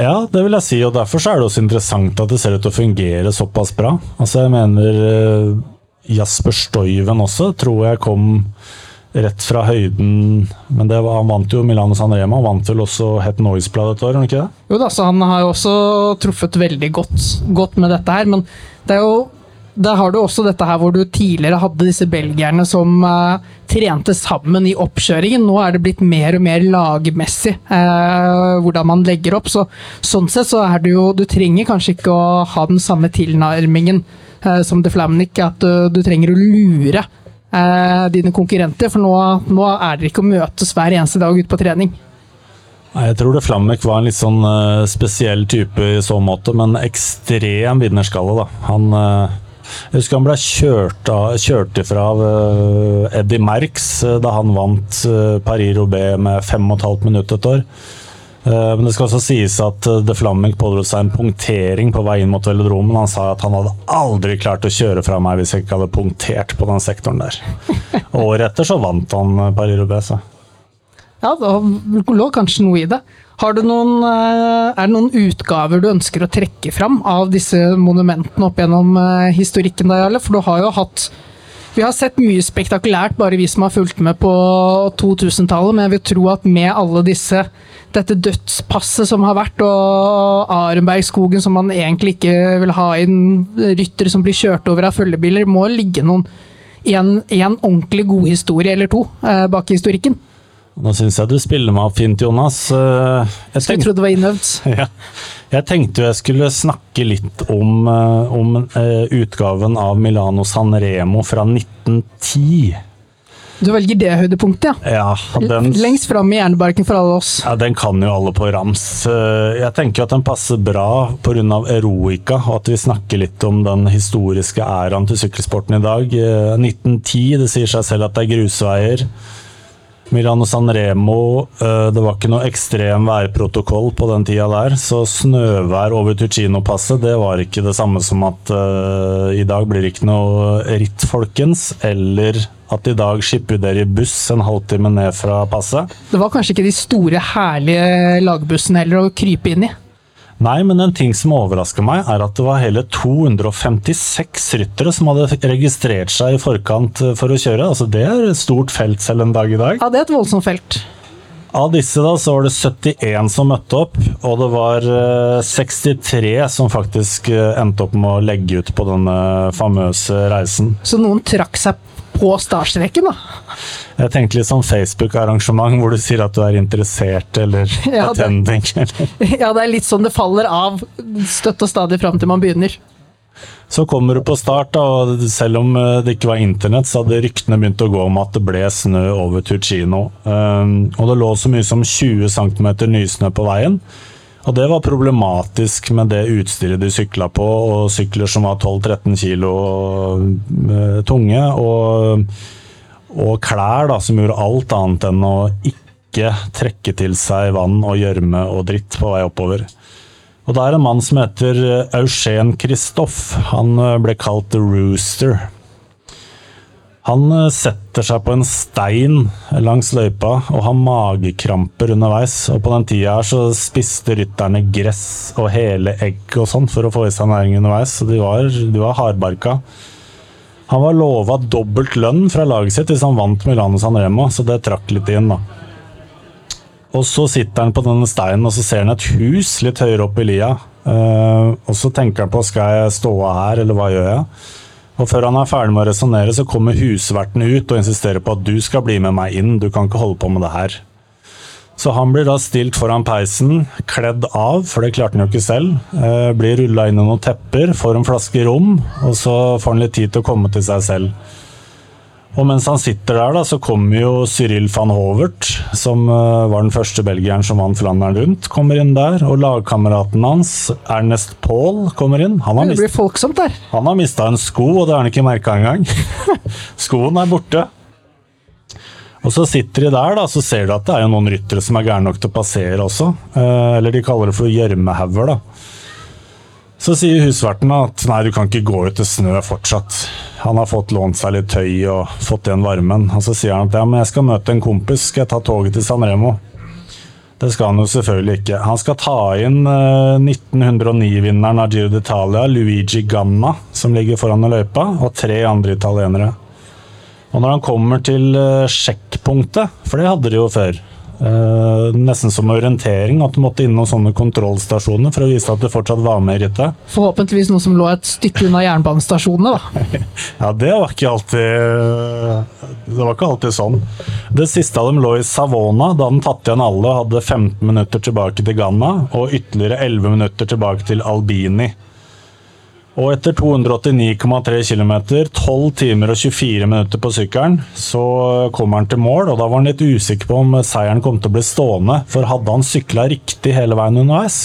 Ja, det vil jeg si, og derfor er det også interessant at det ser ut til å fungere såpass bra. Altså, jeg mener eh, Jasper Stoiven også tror jeg kom rett fra høyden Men var, han vant jo Milano San Remo, han vant vel også Het Noise-blad et år, ikke det? Jo da, så han har jo også truffet veldig godt, godt med dette her, men det er jo der har du også dette her hvor du tidligere hadde disse belgierne som uh, trente sammen i oppkjøringen. Nå er det blitt mer og mer lagmessig uh, hvordan man legger opp. Så, sånn sett så er det jo Du trenger kanskje ikke å ha den samme tilnærmingen uh, som The Flamnik, at du trenger å lure dine konkurrenter, for nå, nå er dere ikke å møtes hver eneste dag ute på trening. Jeg tror det Flammek var en litt sånn spesiell type i så måte, men ekstrem vinnerskalle, da. Han jeg husker han ble kjørt, av, kjørt ifra av uh, Eddie Merckx uh, da han vant uh, Paris-Roubais med 5,5 minutter et år. Men det skal også sies at De Flamming pådro seg en punktering på vei inn mot velodromen. Han sa at han hadde aldri klart å kjøre fra meg hvis jeg ikke hadde punktert på den sektoren der. <laughs> Året etter så vant han Paris-Roubais. Ja, da lå kanskje noe i det. Noen, er det noen utgaver du ønsker å trekke fram av disse monumentene opp gjennom historikken? Da, Jarle? For du har jo hatt Vi har sett mye spektakulært, bare vi som har fulgt med på 2000-tallet, men jeg vil tro at med alle disse dette dødspasset som har vært, og Arenbergskogen som man egentlig ikke vil ha inn, ryttere som blir kjørt over av følgebiler, må ligge noen en, en ordentlig god historie eller to eh, bak historikken. Nå syns jeg du spiller meg opp fint, Jonas. Jeg, tenkte, jeg trodde det var innøvd. <laughs> Ja. Jeg tenkte jeg skulle snakke litt om, om uh, utgaven av Milano San Remo fra 1910. Du velger det høydepunktet, ja? ja den, Lengst fram i hjernebarken for alle oss. Ja, Den kan jo alle på rams. Jeg tenker at den passer bra pga. Eroica, og at vi snakker litt om den historiske æraen til sykkelsporten i dag. 1910, det sier seg selv at det er grusveier. Milano Sanremo, eh, det var ikke noe ekstrem værprotokoll på den tida der, så snøvær over Tucino-passet, det var ikke det samme som at uh, i dag blir det ikke noe ritt, folkens, eller at i dag skipper dere i buss en halvtime ned fra passet. Det var kanskje ikke de store, herlige lagbussene heller å krype inn i. Nei, men en ting som overrasker meg, er at det var hele 256 ryttere som hadde registrert seg i forkant for å kjøre. Altså, det er et stort felt selv en dag i dag. Ja, det er et voldsomt felt. Av disse da, så var det 71 som møtte opp, og det var 63 som faktisk endte opp med å legge ut på denne famøse reisen. Så noen trakk seg på startstreken, da. Jeg tenkte litt sånn Facebook-arrangement hvor du sier at du er interessert eller <laughs> Ja, attending. <laughs> Ja, det er litt sånn det faller av støtt og stadig fram til man begynner. Så kommer du på start, og selv om eh, det ikke var internett, så hadde ryktene begynt å gå om at det ble snø over Turcino. Um, og det lå så mye som 20 cm nysnø på veien. Og det var problematisk med det utstyret de sykla på, og sykler som var 12-13 kilo eh, tunge, og, og klær da, som gjorde alt annet enn å ikke trekke til seg vann og gjørme og dritt på vei oppover. Og det er en mann som heter Eugen Christophe. Han eh, ble kalt The Rooster. Han eh, setter seg på en stein langs løypa og har magekramper underveis. Og på den tida her så spiste rytterne gress og hele egg og sånn for å få i seg næring underveis, så de var, de var hardbarka. Han var lova dobbelt lønn fra laget sitt hvis han vant Milano San Remo, så det trakk litt inn, da. Og så sitter han på denne steinen og så ser han et hus litt høyere opp i lia. Uh, og så tenker han på skal jeg stå her, eller hva gjør jeg? Og før han er ferdig med å resonnere, så kommer husverten ut og insisterer på at du skal bli med meg inn, du kan ikke holde på med det her. Så han blir da stilt foran peisen, kledd av, for det klarte han jo ikke selv. Eh, blir rulla inn i noen tepper, får en flaske rom, og så får han litt tid til å komme til seg selv. Og mens han sitter der, da, så kommer jo Cyril van Hovert, som eh, var den første belgieren som vant Flandern rundt, kommer inn der. Og lagkameraten hans, Ernest Paul, kommer inn. Han har, Det mist, blir folksomt der. han har mista en sko, og det har han ikke merka engang. <laughs> Skoen er borte. Og så sitter de der, da, så ser du at det er jo noen ryttere som er gærne nok til å passere også. Eh, eller de kaller det for gjørmehauger, da. Så sier husverten at nei, du kan ikke gå ut i snø fortsatt. Han har fått lånt seg litt tøy og fått igjen varmen. Og så sier han at ja, men jeg skal møte en kompis, skal jeg ta toget til San Remo? Det skal han jo selvfølgelig ikke. Han skal ta inn eh, 1909-vinneren av Giro d'Italia, Luigi Ganna, som ligger foran løypa, og tre andre italienere. Og når han kommer til eh, sjekkpunktet, for det hadde de jo før, eh, nesten som orientering, at du måtte innom sånne kontrollstasjoner for å vise at du fortsatt var med i rittet. <laughs> Forhåpentligvis noe som lå et stykke unna jernbanestasjonene, da. Ja, det var ikke alltid Det var ikke alltid sånn. Det siste av dem lå i Savona, da den tatt igjen alle og hadde 15 minutter tilbake til Ghana og ytterligere 11 minutter tilbake til Albini. Og etter 289,3 km, 12 timer og 24 minutter på sykkelen, så kommer han til mål, og da var han litt usikker på om seieren kom til å bli stående, for hadde han sykla riktig hele veien underveis?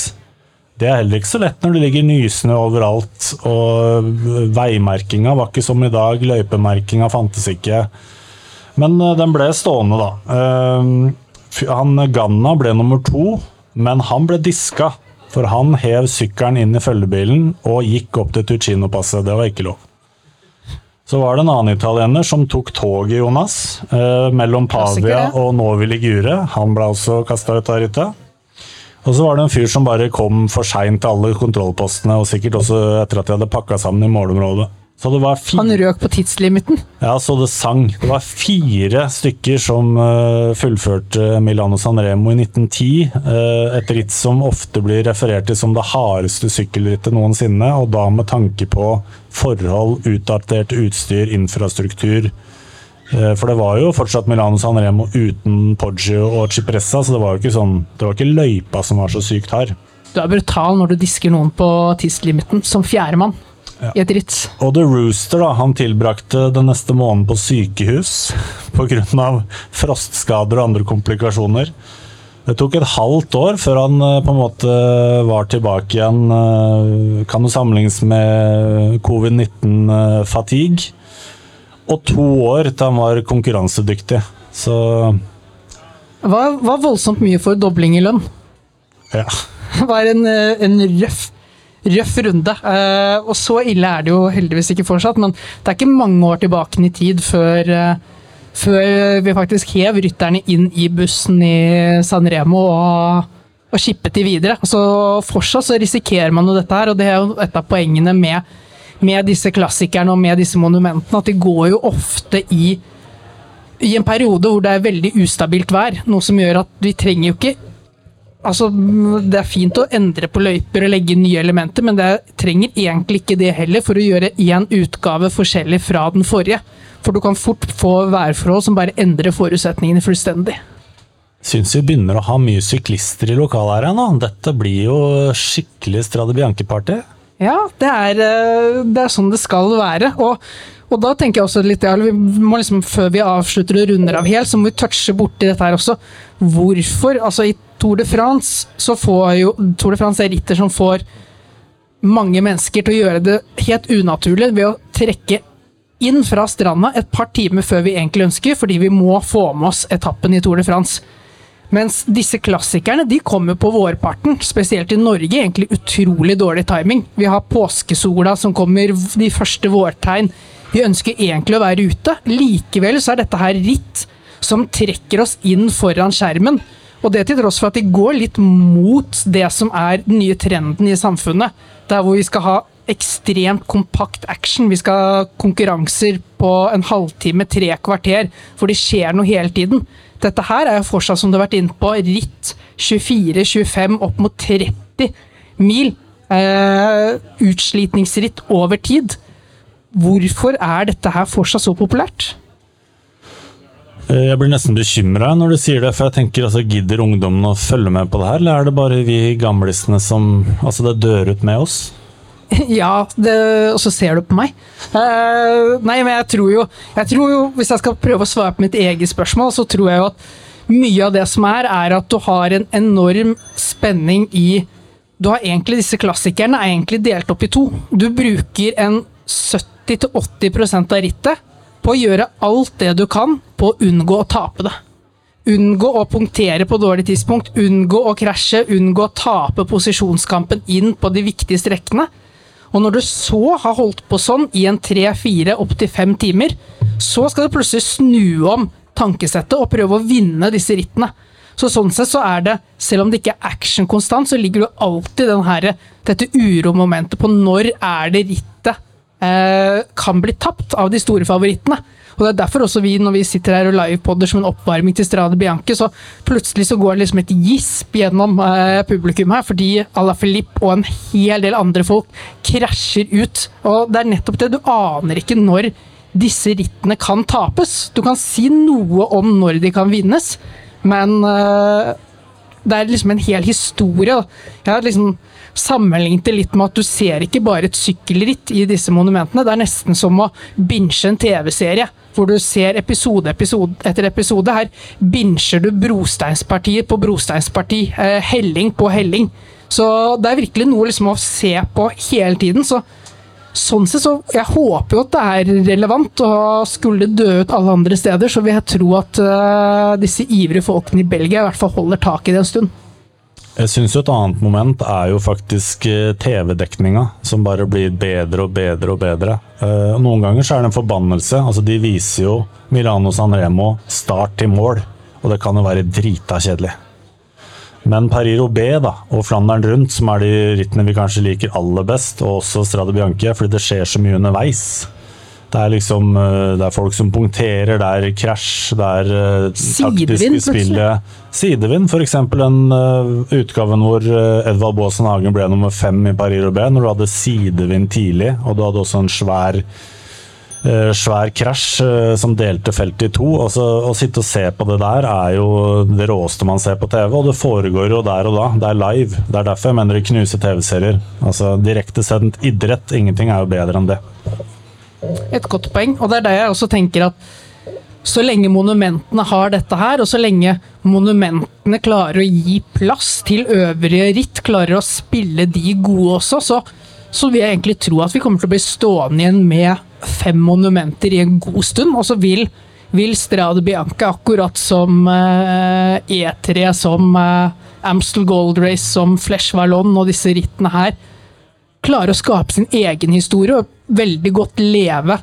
Det er heller ikke så lett når det ligger nysnø overalt, og veimerkinga var ikke som i dag, løypemerkinga fantes ikke. Men eh, den ble stående, da. Eh, Han Ganna ble nummer to, men han ble diska. For han hev sykkelen inn i følgebilen og gikk opp til Tucino-passet. Det var ikke lov. Så var det en annen italiener som tok toget, Jonas, eh, mellom Pavia og Novi Ligure. Han ble også kasta ut av rittet. Og så var det en fyr som bare kom for seint til alle kontrollpostene, og sikkert også etter at de hadde pakka sammen i målområdet. Så det var fire Han røk på tidslimiten. ja, så det sang. Det var fire stykker som uh, fullførte Milano Sanremo i 1910. Uh, et ritt som ofte blir referert til som det hardeste sykkelrittet noensinne, og da med tanke på forhold, utdatert utstyr, infrastruktur. Uh, for det var jo fortsatt Milano Sanremo uten Poggio og Cipressa, så det var jo ikke sånn Det var ikke løypa som var så sykt hard. Du er brutal når du disker noen på tidslimiten, som fjerdemann i et ritt. Og The Rooster da, han tilbrakte den neste måneden på sykehus <laughs> pga. frostskader og andre komplikasjoner. Det tok et halvt år før han eh, på en måte var tilbake igjen. eh, Kan jo sammenlignes med covid-19-fatigue. Og to år til han var konkurransedyktig. Så var, var voldsomt mye for dobling i lønn. Ja. <laughs> Det var en, eh, en røff, røff runde. Uh, og så ille er det jo heldigvis ikke fortsatt, men det er ikke mange år tilbake i tid før, uh, før vi faktisk hev rytterne inn i bussen i San Remo og, og skippet de videre. Så fortsatt så risikerer man jo dette her, og det er jo et av poengene med, med disse klassikerne og med disse monumentene, at de går jo ofte i i en periode hvor det er veldig ustabilt vær, noe som gjør at vi trenger jo ikke Altså, Det er fint å endre på løyper og legge nye elementer, men det trenger egentlig ikke det heller for å gjøre én utgave forskjellig fra den forrige. For du kan fort få værforhold som bare endrer forutsetningene fullstendig. Syns vi begynner å ha mye syklister i lokalet her nå. Dette blir jo skikkelig Strade Bianche-party. Ja, det er, eh, det er sånn det skal være. Og, og da tenker jeg også litt, ja, vi må liksom, Før vi avslutter og runder av helt, så må vi touche borti dette her også. Hvorfor? Altså, i Tour de France så får jo Tour de France er ritter som får mange mennesker til å gjøre det helt unaturlig ved å trekke inn fra stranda et par timer før vi egentlig ønsker, fordi vi må få med oss etappen i Tour de France. Mens disse klassikerne de kommer på vårparten, spesielt i Norge. egentlig Utrolig dårlig timing. Vi har påskesola som kommer, de første vårtegn. Vi ønsker egentlig å være ute. Likevel så er dette her ritt som trekker oss inn foran skjermen. Og det til tross for at de går litt mot det som er den nye trenden i samfunnet. Der hvor vi skal ha ekstremt kompakt action. Vi skal ha konkurranser på en halvtime, tre kvarter, for det skjer noe hele tiden. Dette her er jo fortsatt, som du har vært inne på, ritt 24-25, opp mot 30 mil. Eh, utslitningsritt over tid. Hvorfor er dette her fortsatt så populært? Eh, Jeg blir nesten bekymra når du sier det, for jeg tenker altså, gidder ungdommen å følge med på det her, eller er det bare vi gamlisene som Altså, det dør ut med oss? <laughs> Ja, det, og så ser du på meg. Uh, nei, men jeg tror jo Jeg tror jo, Hvis jeg skal prøve å svare på mitt eget spørsmål, så tror jeg jo at mye av det som er, er at du har en enorm spenning i Du har egentlig Disse klassikerne er egentlig delt opp i to. Du bruker en 70-80% av rittet på å gjøre alt det du kan på å unngå å tape det. Unngå å punktere på dårlig tidspunkt, unngå å krasje, unngå å tape posisjonskampen inn på de viktige strekkene. Og når du så har holdt på sånn i en tre, fire, opptil fem timer, så skal du plutselig snu om tankesettet og prøve å vinne disse rittene. Så sånn sett så er det, selv om det ikke er action konstant, så ligger du alltid den her, dette uromomentet på når er det rittet eh, kan bli tapt av de store favorittene. Og Det er derfor også vi, når vi sitter her og livepodder som en oppvarming til Strade Bianche, så plutselig så går det liksom et gisp gjennom eh, publikum her, fordi Ala Filip og en hel del andre folk krasjer ut. Og det er nettopp det, du aner ikke når disse rittene kan tapes. Du kan si noe om når de kan vinnes, men eh, det er liksom en hel historie. da. Jeg har liksom sammenlignet det litt med at du ser ikke bare et sykkelritt i disse monumentene. Det er nesten som å binche en TV-serie, hvor du ser episode, episode etter episode. Her binsjer du brosteinspartier på brosteinsparti, eh, helling på helling. Så det er virkelig noe liksom å se på hele tiden. så Sånn sett så Jeg håper jo at det er relevant, og skulle det dø ut alle andre steder, så vil jeg tro at eh, disse ivrige folkene i Belgia i hvert fall holder tak i det en stund. Jeg syns et annet moment er jo faktisk eh, TV-dekninga, som bare blir bedre og bedre og bedre. Eh, Noen ganger så er det en forbannelse. altså De viser jo Milano Sanremo start til mål, og det kan jo være drita kjedelig. Men Paris-Roubais da, og Flandern rundt, som er de rittene vi kanskje liker aller best, og også Strade Bianche, fordi det skjer så mye underveis. Det er liksom eh, Det er folk som punkterer, det er krasj, det er eh, Sidevind, taktiske spillet. Sidevind, f.eks. den uh, utgaven hvor uh, Edvald Baasen Hagen ble nummer fem i Paris-Roubais, når du hadde sidevind tidlig, og du hadde også en svær svær krasj som delte feltet i to. Altså, å sitte og se på det der er jo det råeste man ser på TV, og det foregår jo der og da. Det er live. Det er derfor jeg mener det knuser TV-serier. Altså, Direktesendt idrett, ingenting er jo bedre enn det. Et godt poeng, og det er det jeg også tenker at så lenge monumentene har dette her, og så lenge monumentene klarer å gi plass til øvrige ritt, klarer å spille de gode også, så, så vil jeg egentlig tro at vi kommer til å bli stående igjen med fem monumenter i en god stund, og så vil vil Strade Bianca, akkurat som eh, E3, som eh, Amstel Gold Race, som Flesh Vallon og disse rittene her, klare å skape sin egen historie. og veldig godt leve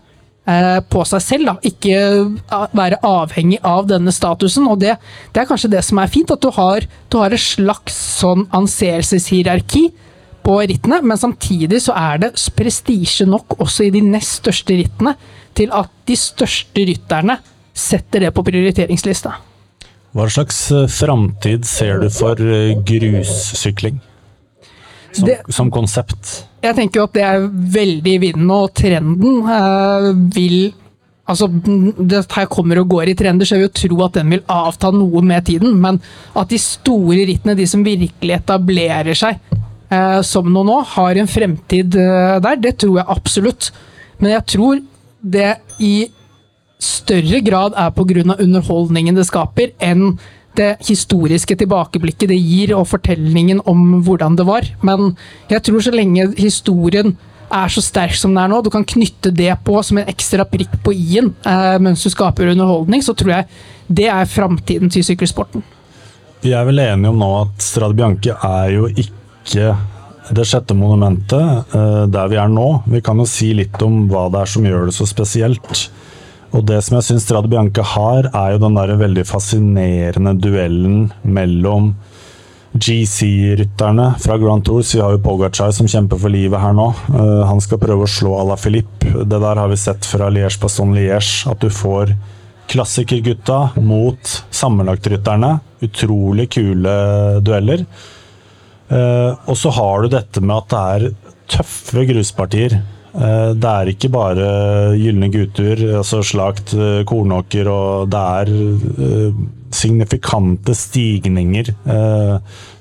eh, på seg selv. Da. Ikke eh, være avhengig av denne statusen. Og det, det er kanskje det som er fint, at du har, du har et slags sånn anseelseshierarki på rittene, men samtidig så er det prestisje nok også i de nest største rittene til at de største rytterne setter det på prioriteringslista. Hva slags eh, framtid ser du for grussykling? Som, Det- som konsept? Jeg tenker jo at det er veldig i vinden, og trenden eh, vil Altså, det her kommer og går i trender, så jeg vil jo tro at den vil avta noe med tiden. Men at de store rittene, de som virkelig etablerer seg eh, som noe nå, har en fremtid eh, der, det tror jeg absolutt. Men jeg tror det i større grad er pga. underholdningen det skaper, enn det historiske tilbakeblikket det gir, og fortellingen om hvordan det var. Men jeg tror så lenge historien er så sterk som den er nå, du kan knytte det på som en ekstra prikk på i-en eh, mens du skaper underholdning, så tror jeg det er framtiden til sykkelsporten. Vi er vel enige om nå at Strade Bianche er jo ikke det sjette monumentet eh, der vi er nå. Vi kan jo si litt om hva det er som gjør det så spesielt. Og det som jeg syns Strade Bianca har, er jo den der veldig fascinerende duellen mellom GC-rytterne fra Grand Tours. Vi har jo Pogacar som kjemper for livet her nå. Uh, han skal prøve å slå à la Philippe. Det der har vi sett fra Liège-Baston-Liège, at du får klassikergutta mot sammenlagtrytterne. Utrolig kule dueller. Uh, og så har du dette med at det er tøffe gruspartier. Eh, det er ikke bare gylne gutter, altså slakt eh, kornåker, og det er eh, signifikante stigninger.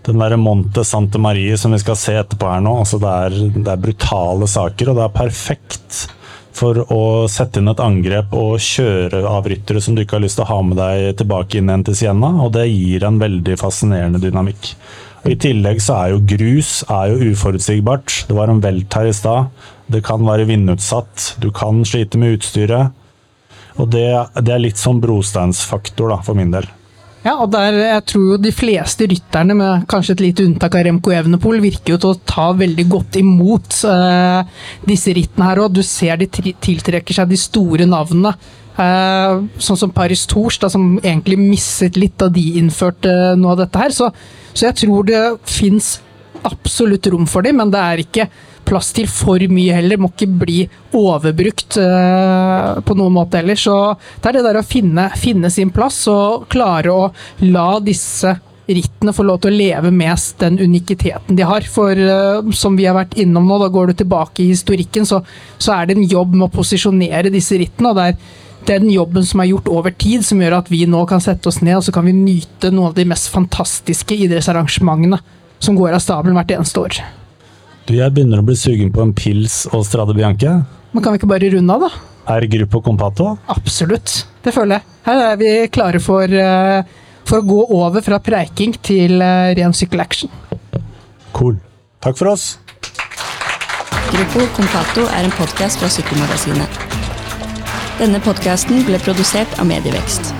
Den derre Monte Sante Marie som vi skal se etterpå her nå, altså det er, det er brutale saker, og det er perfekt for å sette inn et angrep og kjøre av ryttere som du ikke har lyst til å ha med deg tilbake inn igjen til Sienna, og det gir en veldig fascinerende dynamikk. I tillegg så er jo grus er jo uforutsigbart. Det var en velt her i stad. Det kan være vindutsatt. Du kan slite med utstyret. Og det, det er litt sånn brosteinsfaktor da, for min del. Ja, og der, jeg tror jo de fleste rytterne, med kanskje et lite unntak av Remco Evenepool, virker jo til å ta veldig godt imot uh, disse rittene her òg. Du ser de tiltrekker seg de store navnene. Uh, sånn som Paris Tours, da, som egentlig misset litt da de innførte noe av dette her. Så, så jeg tror det fins absolutt rom for dem, men det er ikke plass til for mye heller. Må ikke bli overbrukt eh, på noen måte heller. Så det er det der å finne, finne sin plass og klare å la disse rittene få lov til å leve med den unikiteten de har. For eh, som vi har vært innom nå, da går du tilbake i historikken, så, så er det en jobb med å posisjonere disse rittene. og det er den jobben som er gjort over tid, som gjør at vi nå kan sette oss ned og så kan vi nyte noen av de mest fantastiske idrettsarrangementene som går av stabelen hvert eneste år. Du, jeg begynner å bli sugen på en pils og Strade Bianche. Men kan vi ikke bare runde av, da? Er Gruppo Compato? Absolutt. Det føler jeg. Her er vi klare for, eh, for å gå over fra preiking til eh, ren sykkelaction. Cool. Takk for oss. Gruppo Compato er en podkast fra Sykkelmagasinet. Denne podkasten ble produsert av Medievekst.